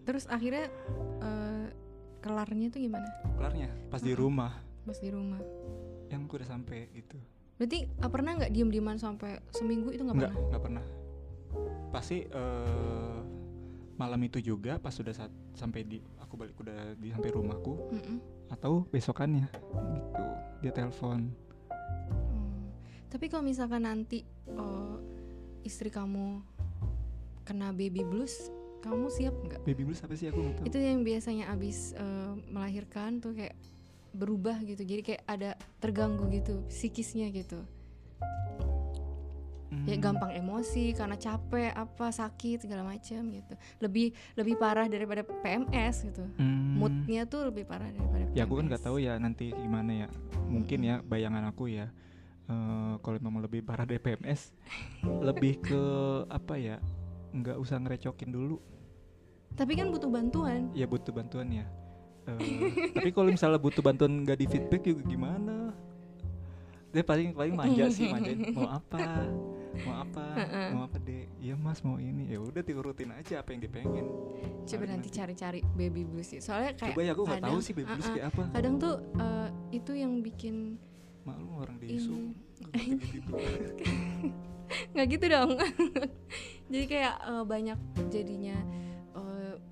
Terus akhirnya eh, kelarnya tuh gimana? kelarnya pas di Mm-mm. rumah Pas di rumah. yang aku udah sampai gitu Berarti eh, pernah nggak diem-dieman sampai seminggu itu nggak pernah? nggak pernah pasti eh, malam itu juga pas sudah sampai di aku balik udah di sampai rumahku. Mm-mm. atau besokannya gitu. Dia telepon. Hmm. Tapi kalau misalkan nanti eh, istri kamu kena baby blues, kamu siap nggak? baby blues apa sih? Aku nggak tahu. Itu yang biasanya abis eh, melahirkan tuh kayak berubah gitu. Jadi kayak ada terganggu gitu psikisnya gitu ya Hmm. gampang emosi karena capek apa sakit segala macam gitu. Lebih lebih parah daripada PMS gitu. Hmm. moodnya tuh lebih parah daripada PMS ya aku kan nggak tahu ya nanti gimana ya. Mungkin ya bayangan aku ya eh, kalau memang lebih parah dari PMS lebih ke apa ya nggak usah ngerecokin dulu. Tapi kan butuh bantuan. Ya butuh bantuan ya. Eh, tapi kalau misalnya butuh bantuan nggak di feedback juga gimana? Dia paling paling manja sih manjain mau apa mau apa? Mau apa deh iya mas mau ini. Ya udah turutin aja apa yang dia pengen coba nanti cari-cari baby blues sih. Soalnya kayak coba ya aku nggak tahu sih baby blues kayak apa. Kadang tuh eh, itu yang bikin malu orang Ini. nggak gitu gitu dong. Jadi kayak eh, banyak jadinya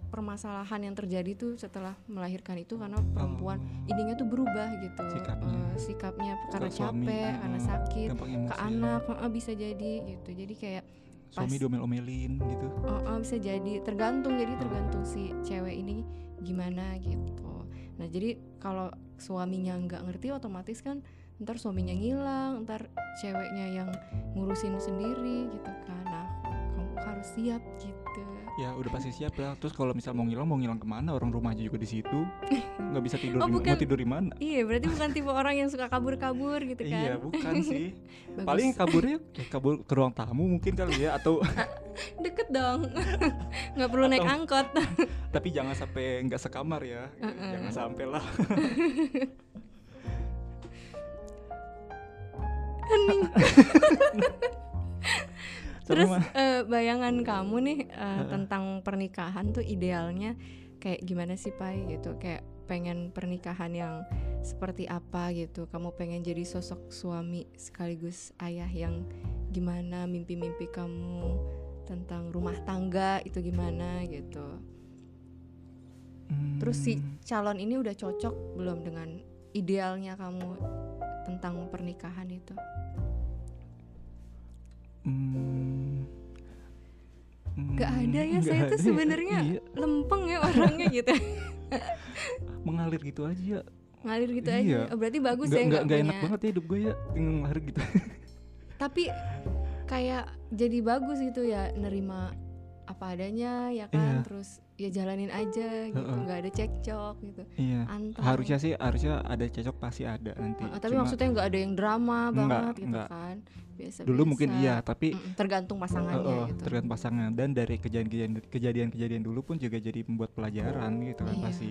permasalahan yang terjadi tuh setelah melahirkan itu karena perempuan Oh, ininya tuh berubah gitu Sikapnya. Eh, sikapnya karena suami, capek uh-uh. karena sakit ke ya. anak eh, bisa jadi gitu jadi kayak suami pas- domel-omelin gitu eh, eh, bisa jadi tergantung jadi tergantung si cewek ini gimana gitu nah jadi kalau suaminya nggak ngerti otomatis kan ntar suaminya ngilang ntar ceweknya yang ngurusin sendiri gitu kan nah kamu harus siap gitu ya udah pasti siap lah. Terus kalau misal mau ngilang mau ngilang ke mana? Orang rumahnya juga di situ. Nggak bisa tidur Oh, di, bukan. mau tidur di mana? Iya berarti bukan tipe orang yang suka kabur-kabur gitu kan? Iya bukan sih. Bagus. paling kaburnya ya kabur ke ruang tamu mungkin kali ya atau deket dong. Nggak perlu naik Atau- angkot. Tapi jangan sampai nggak sekamar ya. Uh-uh. jangan sampai lah. Seru Terus eh, bayangan kamu nih eh, Heeh. tentang pernikahan tuh idealnya kayak gimana sih Pai gitu? Kayak pengen pernikahan yang seperti apa gitu? Kamu pengen jadi sosok suami sekaligus ayah yang gimana? Mimpi-mimpi kamu tentang rumah tangga itu gimana gitu? Terus si Hmm, calon ini udah cocok belum dengan idealnya kamu tentang pernikahan itu hmm, Gak ada ya nggak saya tuh ya. sebenarnya Iya, lempeng ya orangnya gitu. Mengalir gitu aja. Ngalir gitu Iya. aja Oh, berarti bagus nggak ya nggak nggak nggak enak punya- banget ya hidup gue ya tinggal ngalir gitu. Tapi kayak jadi bagus gitu ya nerima apa adanya ya kan? Iya. terus ya jalanin aja gitu nggak ada cekcok gitu. Iya. Anteng. Harusnya sih harusnya ada cocok pasti ada nanti. Heeh, tapi Cuma maksudnya nggak ada yang drama banget gitu nggak. kan? Biasa dulu mungkin iya tapi tergantung pasangannya Oh, oh, gitu. tergantung pasangan. Dan dari kejadian-kejadian kejadian-kejadian dulu pun juga jadi membuat pelajaran gitu kan Iya. pasti.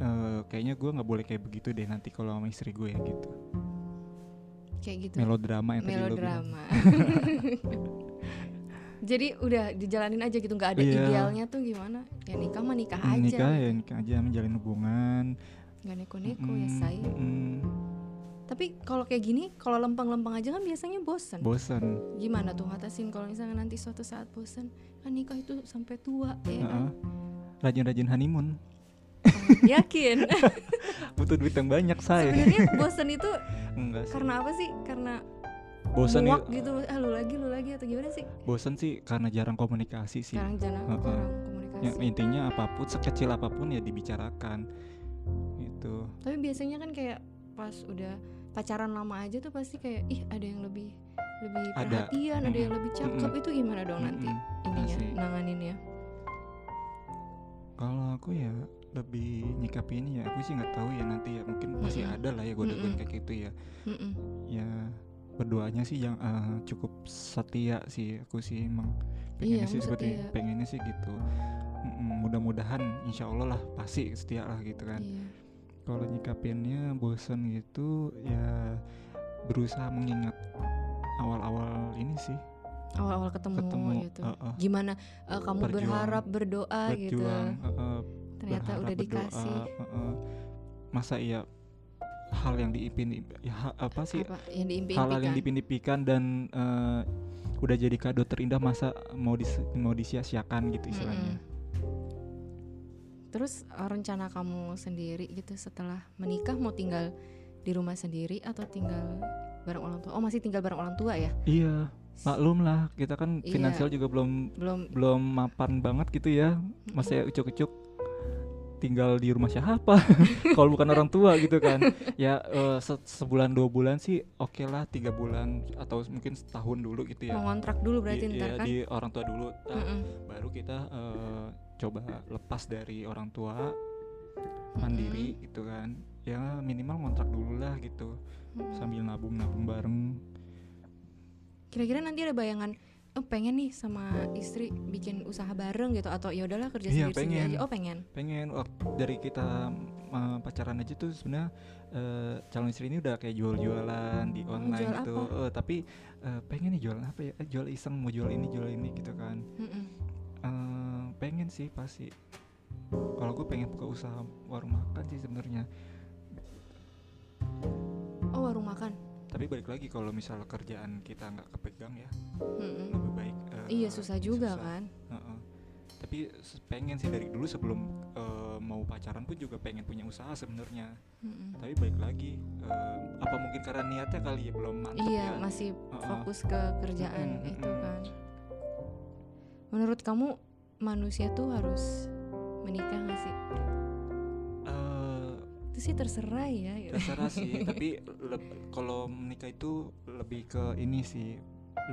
Eh, kayaknya gue nggak boleh kayak begitu deh nanti kalau sama istri gue ya gitu. Kayak gitu. Melodrama yang tadi lo bilang. Melodrama jadi udah dijalanin aja gitu nggak ada Iya. idealnya tuh gimana? Ya nikah mah nikah Hmm, aja. nikah ya nikah aja menjalin hubungan. Nggak neko-neko ya Mm, say. mm, tapi kalau kayak gini kalau lempeng-lempeng aja kan biasanya bosen. Bosan gimana tuh ngatasin kalau misalnya nanti suatu saat bosen? Kan nikah itu sampai tua ya kan? Heeh. rajin-rajin honeymoon. Oh, yakin? Butuh duit yang banyak saya sebenarnya bosen itu enggak sih. karena apa sih? Karena bosan muak gitu. Ah lu lagi lu lagi atau gimana sih? Bosan sih karena jarang komunikasi sih. Jarang, jarang komunikasi. Ya, intinya apa pun sekecil apa pun ya dibicarakan. Itu tapi biasanya kan kayak pas udah pacaran lama aja tuh pasti kayak ih ada yang lebih lebih Ada. perhatian ada yang lebih cakep. Mm-mm. itu gimana dong nanti Mm-mm. ininya Pasti. nanganinnya? Kalau aku ya lebih nyikapi ini ya. Aku sih nggak tahu ya nanti ya. Mungkin masih ada lah ya godaan Mm-mm. kayak gitu ya. Mm-mm. ya berdoanya sih yang eh, cukup setia sih aku sih emang Iya, pengennya sih kamu seperti setia. pengennya sih gitu. Mudah-mudahan insya Allah lah pasti setia lah gitu kan. Iya. Kalau nyikapinnya bosan gitu ya berusaha mengingat awal-awal ini sih. Awal-awal ketemu, ketemu gitu. eh, eh, gimana eh, kamu Berjuang. berharap berdoa gitu? Berjuang eh, eh, ternyata berharap udah berdoa, dikasih. eh, eh. masa iya hal yang diimpin ya apa sih? Apa yang hal-hal yang diimpi-impikan dipin-dipikan dan eh, udah jadi kado terindah masa mau dis mau disia-siakan gitu istilahnya. Terus eh, rencana kamu sendiri gitu setelah menikah mau tinggal di rumah sendiri atau tinggal bareng orang tua? Oh masih tinggal bareng orang tua ya? Iya maklum lah. Kita kan Iya. finansial juga belum belum. belum mapan banget gitu ya. Masih ucuk-ucuk tinggal di rumah siapa? Kalau bukan orang tua gitu kan. Ya eh, se- sebulan dua bulan sih oke lah tiga bulan atau mungkin setahun dulu gitu ya. Mau ngontrak dulu berarti Di- ntar iya, kan? di orang tua dulu. Nah, Mm-mm. baru kita eh, coba lepas dari orang tua mandiri gitu kan. Ya minimal ngontrak dulu lah gitu. Mm-mm. sambil nabung nabung bareng. Kira-kira nanti ada bayangan oh pengen nih sama istri bikin usaha bareng gitu atau ya udahlah kerja Iya, sendiri sendiri pengen. aja. Oh pengen. Pengen. Wak- dari kita uh, pacaran aja tuh sebenarnya uh, calon istri ini udah kayak jual-jualan di online jual gitu. apa? Eh, tapi uh, pengen nih jualan apa ya? Eh, jual iseng mau jual ini jual ini gitu kan. Mm-mm. Eh, pengen sih pasti. Kalau gue pengen buka usaha warung makan sih sebenarnya. Oh warung makan tapi balik lagi kalau misalnya kerjaan kita nggak kepegang ya Mm-mm. lebih baik eh, iya susah juga susah. kan Heeh. tapi se- pengen sih dari dulu sebelum eh, mau pacaran pun juga pengen punya usaha sebenarnya Mm-mm. tapi balik lagi eh, apa mungkin karena niatnya kali ya belum mantep iya ya masih Heeh. fokus ke kerjaan Mm-mm, itu kan menurut kamu manusia tuh harus menikah gak sih itu sih terserah ya gitu. terserah sih tapi kalau menikah itu lebih ke ini sih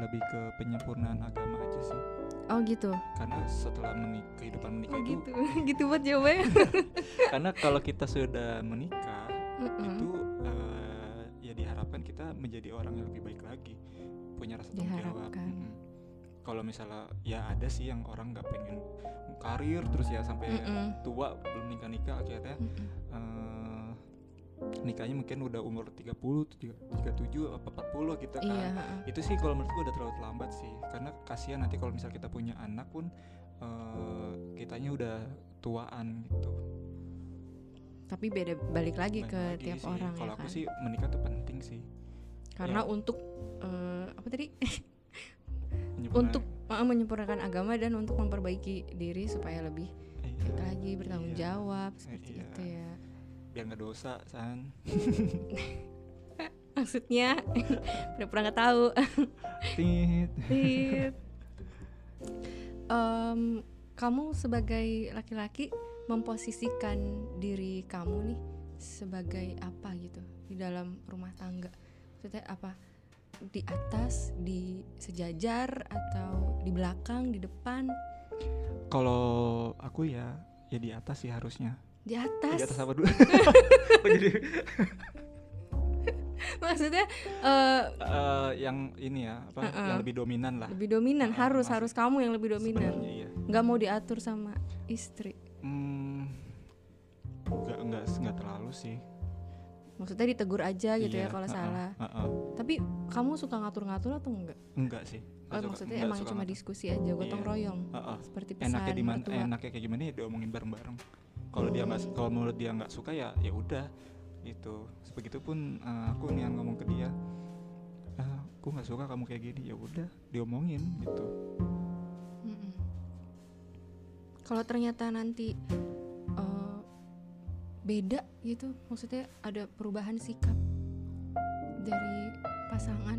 lebih ke penyempurnaan agama aja sih oh gitu karena setelah menikah kehidupan menikah oh itu gitu gitu buat jawabannya karena kalau kita sudah menikah Mm-mm. itu eh, ya diharapkan kita menjadi orang yang lebih baik lagi punya rasa tanggung jawab kalau misalnya ya ada sih yang orang nggak pengen karir terus ya sampai Mm-mm. tua belum nikah nikah akhirnya Mm-mm. eh, nikahnya mungkin udah umur 30, 37 apa 40 gitu kan. iya. Itu sih kalau menurut gua udah terlalu terlambat sih. Karena kasihan nanti kalau misal kita punya anak pun eh, kitanya udah tuaan gitu. tapi beda balik lagi Balik ke lagi tiap sih. orang Kalau ya aku kan sih menikah tuh penting sih. karena ya. untuk eh, apa tadi untuk eh, menyempurnakan agama dan untuk memperbaiki diri supaya lebih Iya. baik lagi bertanggung Iya. jawab seperti iya. itu ya Biar nggak dosa, San. maksudnya pura-pura nggak tahu Tit. Tit. Em, kamu sebagai laki-laki memposisikan diri kamu nih sebagai apa gitu di dalam rumah tangga maksudnya apa di atas di sejajar atau di belakang di depan Kalau aku ya ya di atas sih harusnya. Di Di atas, atas apa dulu? Jadi maksudnya eh, eh, yang ini ya apa Heeh. yang lebih dominan lah. lebih dominan Ah, harus harus kamu yang lebih dominan iya. nggak mau diatur sama istri Hmm, nggak nggak nggak terlalu sih. maksudnya ditegur aja gitu Iya, ya kalau heeh, salah heeh. tapi kamu suka ngatur-ngatur atau enggak Enggak sih. Oh, suka- maksudnya nggak emang cuma ngatur. diskusi aja gotong Iya. royong Heeh. seperti pesan Enaknya di mana? mertua. Enaknya kayak gimana ya diomongin bareng-bareng. Kalau dia nggak kalau menurut dia nggak suka ya ya udah gitu. Begitupun eh, aku nih yang ngomong ke dia. "Ah, aku nggak suka kamu kayak gini ya udah diomongin gitu. Kalau ternyata nanti eh, beda gitu, maksudnya ada perubahan sikap dari pasangan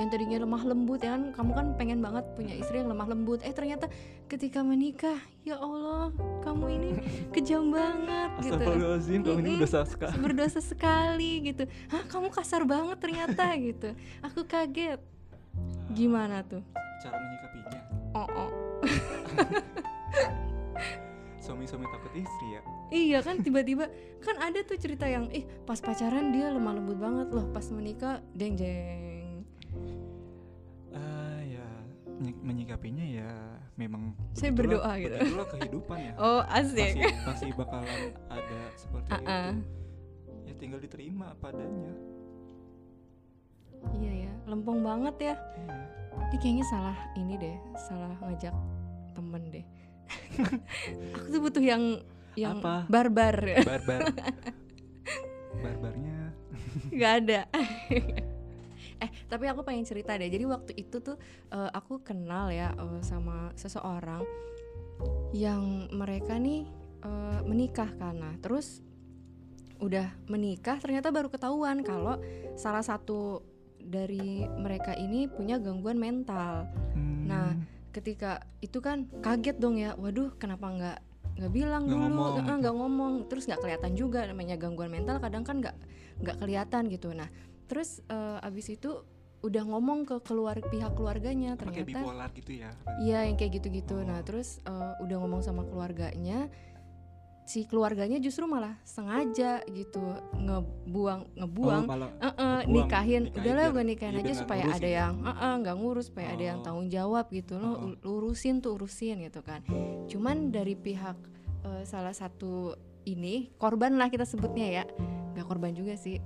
yang tadinya lemah lembut ya kan kamu kan pengen banget punya istri yang lemah lembut eh ternyata ketika menikah ya Allah kamu ini kejam banget gitu Astagfirullahaladzim kamu ini udah saska. berdosa sekali gitu hah kamu kasar banget ternyata gitu aku kaget gimana tuh Cara menyikapinya. oh, oh. Suami-suami takut istri ya. Iya kan tiba-tiba kan ada tuh cerita yang eh pas pacaran dia lemah lembut banget loh pas menikah deng jeng. Menyikapinya ya memang Saya berdoa gitu. begitulah kehidupan ya Oh asik. pasti bakalan ada seperti Ah-ah. itu ya tinggal diterima apa adanya Iya ya lempeng banget ya. Iya. Ini kayaknya salah ini deh salah ngajak temen deh. Aku tuh butuh yang yang Apa? barbar barbar barbarnya nggak ada. Eh tapi aku pengen cerita deh. Jadi waktu itu tuh eh, aku kenal ya eh, sama seseorang yang mereka nih eh, menikah karena terus udah menikah ternyata baru ketahuan kalau salah satu dari mereka ini punya gangguan mental. Hmm, Nah, ketika itu kan kaget dong ya waduh kenapa nggak nggak bilang Nggak dulu ngomong nggak gitu. nggak ngomong terus nggak kelihatan juga namanya gangguan mental kadang kan nggak nggak kelihatan gitu nah terus eh, abis itu udah ngomong ke keluar pihak keluarganya kayak ternyata bipolar gitu ya Iya yang kayak gitu-gitu. Oh. Nah terus eh, udah ngomong sama keluarganya, si keluarganya justru malah sengaja gitu ngebuang ngebuang. oh, Eh, eh, ngebuang, nikahin, nikahin udahlah gue nikahin iya, aja nggak supaya ada ya. yang eh, eh, nggak ngurus, supaya ada yang Oh. tanggung jawab gitu loh, Oh. urusin tuh urusin gitu kan. Cuman dari pihak eh, salah satu ini korban lah kita sebutnya ya, nggak korban juga sih,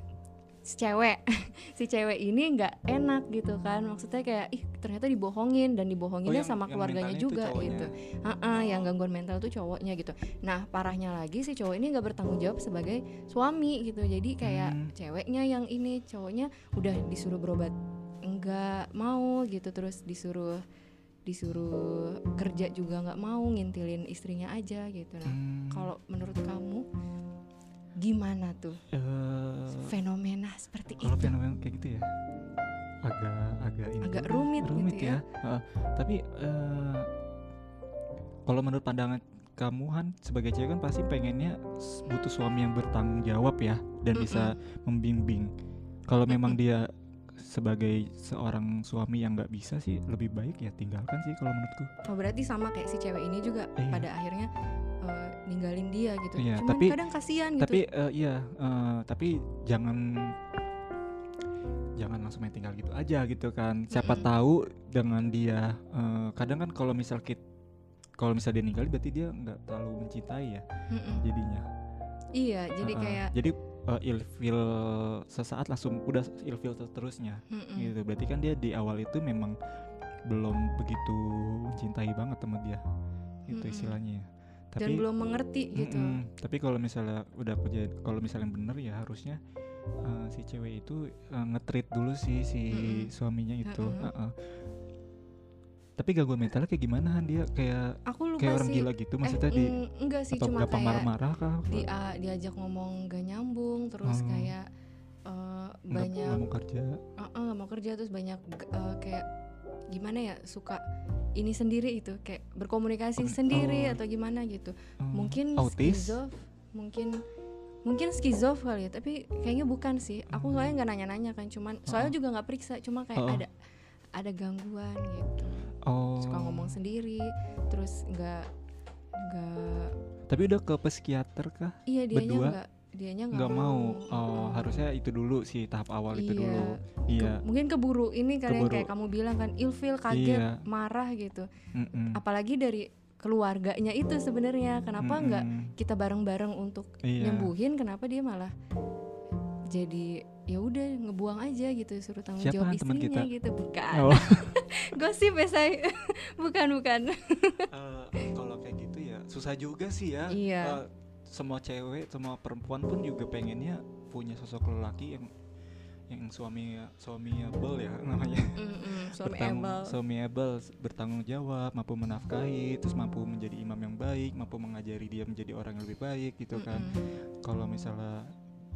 si cewek, si cewek ini nggak enak gitu kan, maksudnya kayak ih ternyata dibohongin dan dibohonginnya yang- sama keluarganya juga gitu. Heeh, yang gangguan mental tuh cowoknya gitu. Nah parahnya lagi si cowok ini nggak bertanggung jawab sebagai suami gitu. Jadi kayak Hmm. ceweknya yang ini cowoknya udah disuruh berobat nggak mau gitu terus disuruh disuruh kerja juga nggak mau ngintilin istrinya aja gitu. Nah Hmm, kalau menurut kamu gimana tuh eh, fenomena seperti kalau itu? fenomena kayak gitu ya agak agak ini Agak rumit rumit gitu ya. Heeh. tapi eh, kalau menurut pandangan kamu Han sebagai cewek kan pasti pengennya butuh suami yang bertanggung jawab ya dan bisa membimbing kalau memang dia sebagai seorang suami yang nggak bisa sih lebih baik ya tinggalkan sih kalau menurutku Oh berarti sama kayak si cewek ini juga Iya. pada akhirnya eh, ninggalin dia gitu. Iya, Cuman tapi- kadang kasihan gitu. tapi eh, iya eh, tapi jangan jangan langsung main tinggal gitu aja gitu kan siapa Mm-mm. tahu dengan dia eh, kadang kan kalau misal kit kalau misal dia ninggalin berarti dia nggak terlalu mencintai ya Mm-mm. jadinya Iya, jadi Heeh. kayak jadi eh, ilfil sesaat langsung udah ilfil seterusnya mm-mm. gitu berarti kan dia di awal itu memang belum begitu mencintai banget sama dia itu Mm-mm. istilahnya ya. Dan tapi belum mengerti gitu. Mm-mm. Tapi kalau misalnya udah kejadian, kalau misalnya bener ya harusnya uh, si cewek itu uh, nge-treat dulu sih si Mm-mm. suaminya itu. Mm-mm. uh-uh. Tapi gangguan mentalnya kayak gimana? Dia kayak Aku lupa kayak orang sih. gila gitu eh, maksudnya di mm, enggak sih atau cuma kayak marah-marah kah? di a- diajak ngomong gak nyambung terus Oh. kayak eh, Nggak- banyak nggak mau kerja. eh, eh, nggak mau kerja terus banyak eh, kayak gimana ya suka ini sendiri itu kayak berkomunikasi Komunik- sendiri atau gimana gitu. Hmm, Mungkin autis. skizof, mungkin mungkin skizof kali ya, tapi kayaknya bukan sih. Aku Hmm. soalnya nggak nanya-nanya kan, cuman soalnya juga nggak periksa, cuma kayak Oh. ada ada gangguan gitu. Oh. Suka ngomong sendiri, terus nggak nggak Tapi udah ke psikiater kah? iya Berdua? nggak dianya Nggak mau. Oh, Mm-mm. harusnya itu dulu sih tahap awal itu Iya. dulu. Ke- Iya. mungkin keburu ini kalian Keburu. kayak kamu bilang kan ilfil kaget Iya. marah gitu Mm-mm. apalagi dari keluarganya itu sebenarnya kenapa nggak Mm-mm. kita bareng-bareng untuk Iya. nyembuhin kenapa dia malah jadi ya udah ngebuang aja gitu suruh tanggung Siapa jawab istrinya kita? gitu bukan Oh. gosip ya saya bukan bukan Eh, kalau kayak gitu ya susah juga sih ya. Iya. Eh, semua cewek, semua perempuan pun juga pengennya punya sosok lelaki yang yang suami suamiable ya namanya. Mm-mm, suami Bertang- embel suamiable, bertanggung jawab, mampu menafkahi, terus mampu menjadi imam yang baik, mampu mengajari dia menjadi orang yang lebih baik gitu kan. Kalau misalnya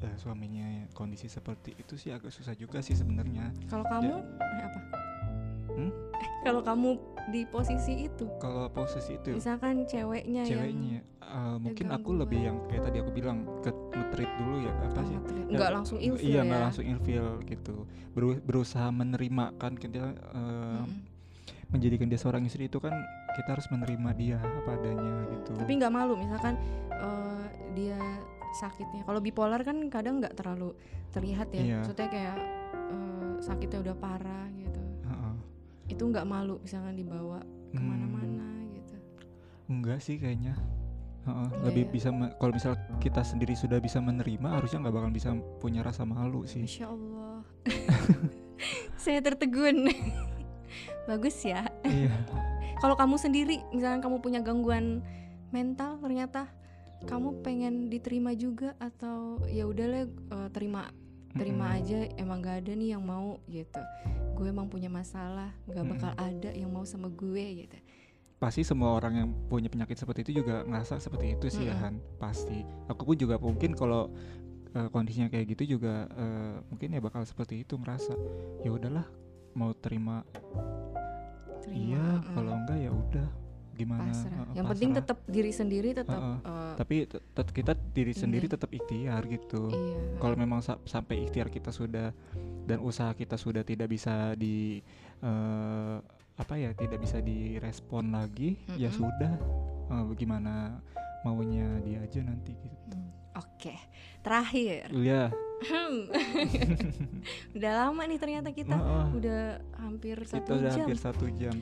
eh, suaminya kondisi seperti itu sih agak susah juga sih sebenarnya. kalau kamu eh, apa Hmm? kalau kamu di posisi itu? Kalau posisi itu? Misalkan ceweknya, yang ceweknya eh, mungkin aku lebih yang kayak tadi aku bilang ke nge-treat dulu ya apa sih? nggak Ya, nggak langsung ilfil iya ya? nggak langsung ilfil gitu. Beru- berusaha menerima kan kita eh, Mm-mm. menjadikan dia seorang istri itu kan kita harus menerima dia apa adanya gitu. Tapi nggak malu misalkan eh, dia sakitnya. Kalau bipolar kan kadang nggak terlalu terlihat ya. Iya. maksudnya kayak eh, sakitnya udah parah gitu. Itu nggak malu misalkan dibawa Hmm, ke mana-mana gitu. Enggak sih kayaknya. Enggak lebih ya? bisa kalau misal kita sendiri sudah bisa menerima harusnya nggak bakal bisa punya rasa malu sih. Masya allah. Saya tertegun. Bagus ya. Iya. Kalau kamu sendiri misalkan kamu punya gangguan mental ternyata kamu pengen diterima juga atau ya udahlah eh, terima terima Mm-mm. aja emang gak ada nih yang mau gitu. Gue emang punya masalah gak bakal ada yang mau sama gue gitu. Pasti semua orang yang punya penyakit seperti itu juga ngerasa seperti itu sih ya Mm-mm. Han. Pasti. Aku pun juga mungkin kalau eh, kondisinya kayak gitu juga eh, mungkin ya bakal seperti itu ngerasa. Ya udahlah mau terima terima iya kalau enggak ya udah gimana pasrah. heeh, Yang penting pasrah. tetap diri sendiri tetap Heeh. eh, tapi tet- tet- kita diri sendiri Ini. tetap ikhtiar gitu iya. kalau memang sa- sampai ikhtiar kita sudah dan usaha kita sudah tidak bisa di eh, apa ya tidak bisa direspon lagi ya Mm-mm. sudah Eh, bagaimana maunya dia aja nanti gitu Hmm, Oke, terakhir. ya udah lama nih ternyata kita heeh, udah hampir kita satu udah jam. hampir satu jam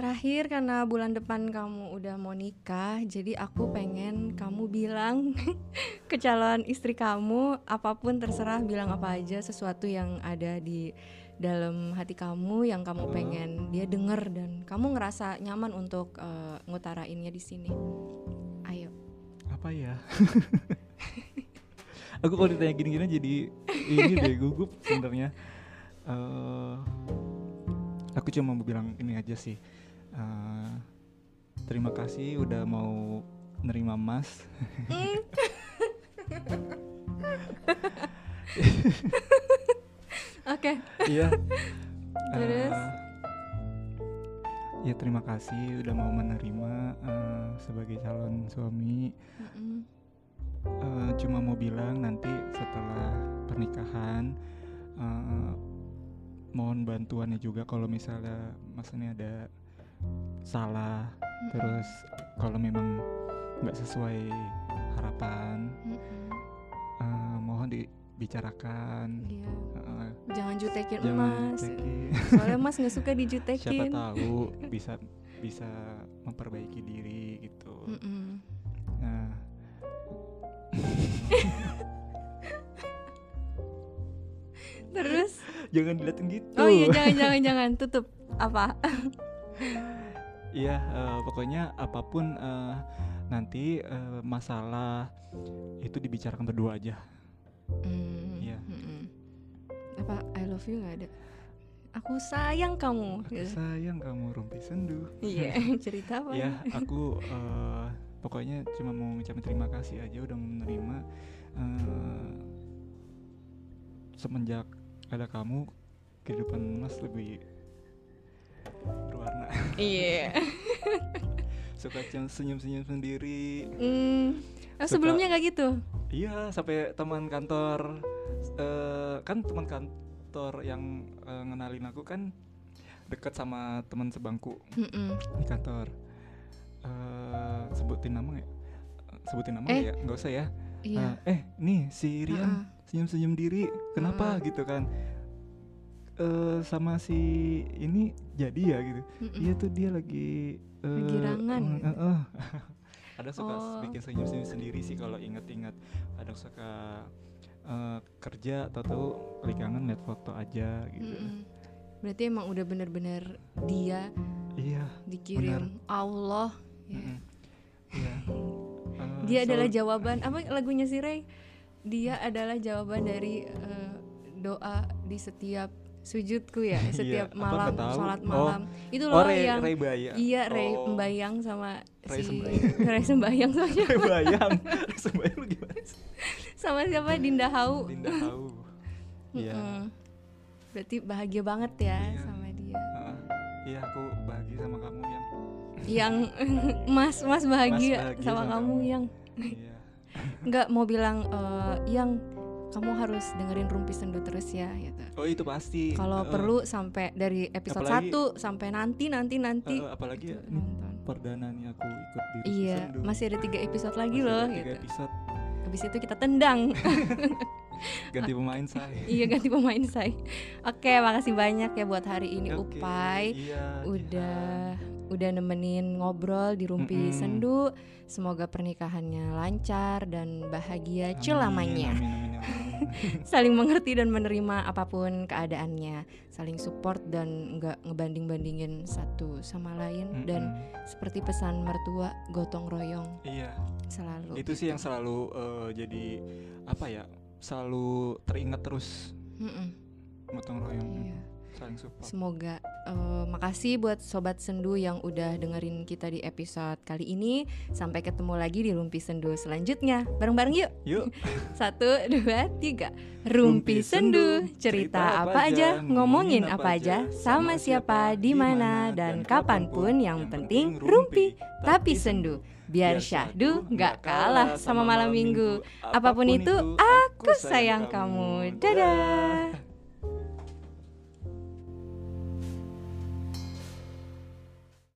Terakhir karena bulan depan kamu udah mau nikah, jadi aku pengen kamu bilang ke calon istri kamu apa pun terserah bilang apa aja sesuatu yang ada di dalam hati kamu yang kamu pengen dia denger dan kamu ngerasa nyaman untuk eh, ngutarainnya di sini. Ayo. apa ya aku kalau ditanya gini-gini jadi ini deh gugup sebenarnya Eh, aku cuma mau bilang ini aja sih Eh, terima kasih udah mau nerima mas Oke. iya Terus? Eh, ya terima kasih udah mau menerima eh, sebagai calon suami Mm-mm. Eh, cuma mau bilang nanti setelah pernikahan eh, mohon bantuannya juga kalau misalnya mas ini ada salah Mm-mm. terus kalau memang nggak sesuai harapan Mm-mm. eh, mohon dibicarakan Iya. Eh, Jangan jutekin jangan emas. dicekin. Soalnya Mas nggak suka siapa dijutekin. tahu bisa bisa memperbaiki diri gitu Mm-mm. nah Terus? jangan diliatin gitu Oh iya jangan jangan jangan tutup apa? Iya, eh, pokoknya apa pun eh, nanti eh, masalah itu dibicarakan berdua aja. Hmm, Iya. mm-mm. Apa I love you nggak ada? Aku sayang kamu. Aku gitu. sayang kamu rumpi sendu. Iya cerita apa? Ya, aku eh, pokoknya cuma mau ngucapin terima kasih aja udah menerima eh, semenjak ada kamu kehidupan Mas lebih berwarna. Iya. Suka senyum-senyum sendiri. Hmm. Oh, Suka- sebelumnya nggak gitu? Iya, sampai teman kantor eh kan teman kantor yang eh, ngenalin aku kan deket sama teman sebangku Mm-mm. di kantor. Eh sebutin nama? Eh, Sebutin nama Eh. ya? Nggak usah ya. Iya. Eh, eh, nih si Rian Heeh. senyum-senyum diri. Kenapa Heeh. gitu kan? Eh sama si ini jadi ya gitu. Iya tuh dia lagi eh, Lagi rangan gitu. eh, eh. Ada suka Oh. bikin senyum-senyum sendiri sih kalau inget-inget. Ada suka eh, kerja atau tahu lagi kangen lihat foto aja gitu. Mm-mm. Berarti emang udah bener-bener dia Iya. dikirim Allah. ya. mm-mm. Iya. Eh, Dia adalah selalu- jawaban apa lagunya si Ray? Dia adalah jawaban dari eh, doa di setiap sujudku ya, Iya, setiap apa malam sholat Oh. malam. Itu Oh, loh Ray, yang Ray Baya. iya Ray Oh. Sembayang sama Ray si Sembayang. Ray Sembayang sama siapa? Ray Bayang. Ray Sembayang lu gimana sih? sama siapa Dinda Hau. Dinda tahu. Iya. Mm-mm. Berarti bahagia banget ya Iya. sama dia. Iya, aku bahagia sama kamu yang Yang Mas Mas bahagia, bahagia sama, sama kamu kamu. yang iya. nggak mau bilang eh, yang kamu harus dengerin Rumpi Sendu terus ya gitu. Oh, itu pasti. Kalau Heeh. perlu sampai dari episode Apalagi- 1 sampai nanti nanti nanti Heeh, apalagi gitu, ya, nonton. perdana nih aku ikut di Rupi Iya, Sendu. masih ada tiga episode lagi Masih loh ada tiga gitu. episode Habis itu kita tendang. ganti pemain saya. iya ganti pemain saya. Oke, makasih banyak ya buat hari ini Oke, Upai. Iya. Udah udah nemenin ngobrol di Rumpi Mm-mm. Sendu. Semoga pernikahannya lancar dan bahagia amin. Saling mengerti dan menerima apa pun keadaannya, saling support dan nggak ngebanding-bandingin satu sama lain dan Mm-mm. seperti pesan mertua gotong royong iya, selalu. itu sih yang selalu eh, jadi apa ya? Selalu teringat terus Mm-mm, gotong royong. iya. Saling support Semoga eh, makasih buat sobat sendu yang udah dengerin kita di episode kali ini. Sampai ketemu lagi di Rumpi Sendu selanjutnya. Bareng-bareng yuk. yuk Satu, dua, tiga. Rumpi Sendu, cerita apa aja, ngomongin apa aja, sama siapa, di mana, dan kapan pun. Yang penting rumpi, tapi sendu. Biar syahdu nggak kalah sama malam minggu. Apa pun itu, aku sayang kamu. Dadah.